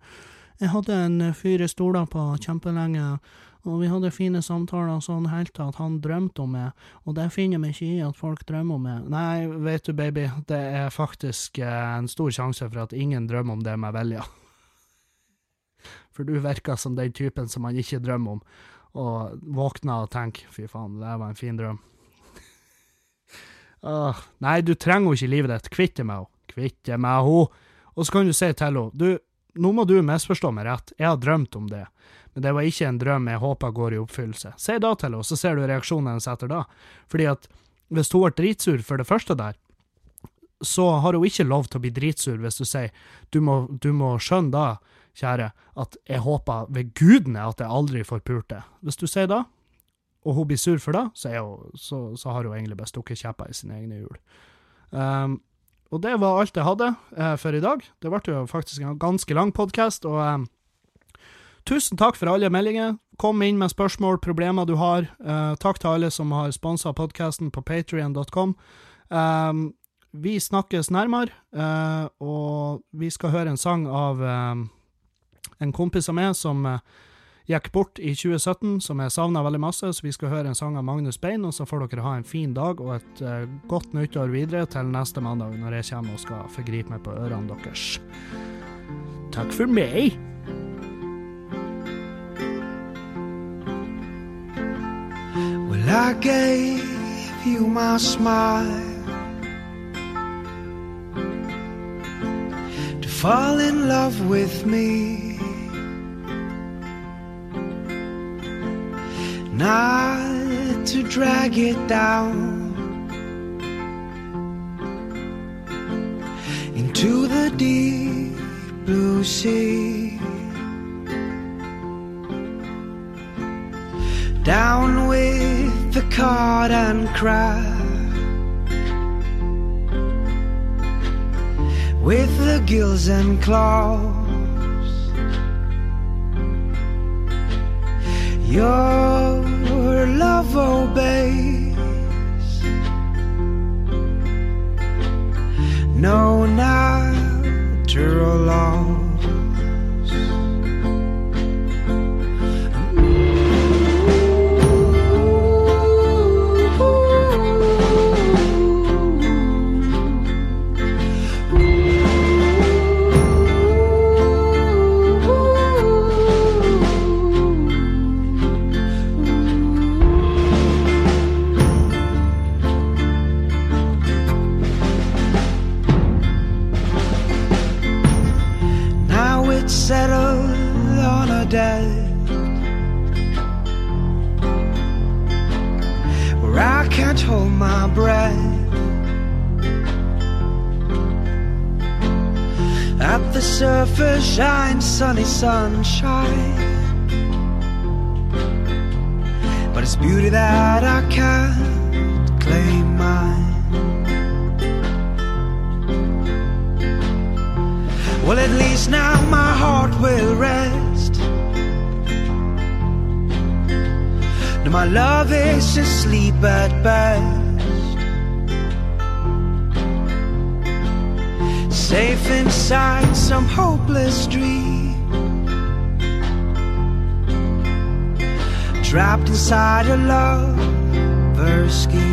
'Jeg hadde en fyr i stoler på kjempelenge, og vi hadde fine samtaler sånn helt til at han drømte om meg, og det finner meg ikke i at folk drømmer om meg. Nei, vet du, baby, det er faktisk eh, en stor sjanse for at ingen drømmer om det med vilje. For du virker som den typen som man ikke drømmer om, og våkner og tenker 'fy faen, det var en fin drøm'. [laughs] uh, nei, du trenger henne ikke i livet ditt. Kvitt deg med henne. Kvitt deg med henne. Og så kan du si til henne du, nå må du misforstå meg rett, jeg har drømt om det, men det var ikke en drøm jeg håper går i oppfyllelse. Si da til henne, så ser du reaksjonen hennes etter da. Fordi at hvis hun ble dritsur for det første der, så har hun ikke lov til å bli dritsur hvis du sier du må, du må skjønne da kjære, at jeg håper ved gudene at jeg aldri får pult det. Hvis du sier da, og hun blir sur for det, så, hun, så, så har hun egentlig bare stukket kjepper i sine egne hjul. Um, og det var alt jeg hadde uh, for i dag. Det ble jo faktisk en ganske lang podkast, og um, tusen takk for alle meldinger. Kom inn med spørsmål, problemer du har. Uh, takk til alle som har sponsa podkasten på patrion.com. Um, vi snakkes nærmere, uh, og vi skal høre en sang av en kompis av meg som gikk bort i 2017, som jeg savna veldig masse, så vi skal høre en sang av Magnus Bein, og så får dere ha en fin dag og et uh, godt nyttår videre til neste mandag, når jeg kommer og skal forgripe meg på ørene deres. Takk for meg! Well, I gave you my smile to fall in love with me. not to drag it down into the deep blue sea. Down with the cod and crab, with the gills and claws. Your love obeys. Sunny sunshine. But it's beauty that I can't claim mine. Well, at least now my heart will rest. Now my love is asleep at best. Safe inside some hopeless dream. trapped inside a lover's scheme.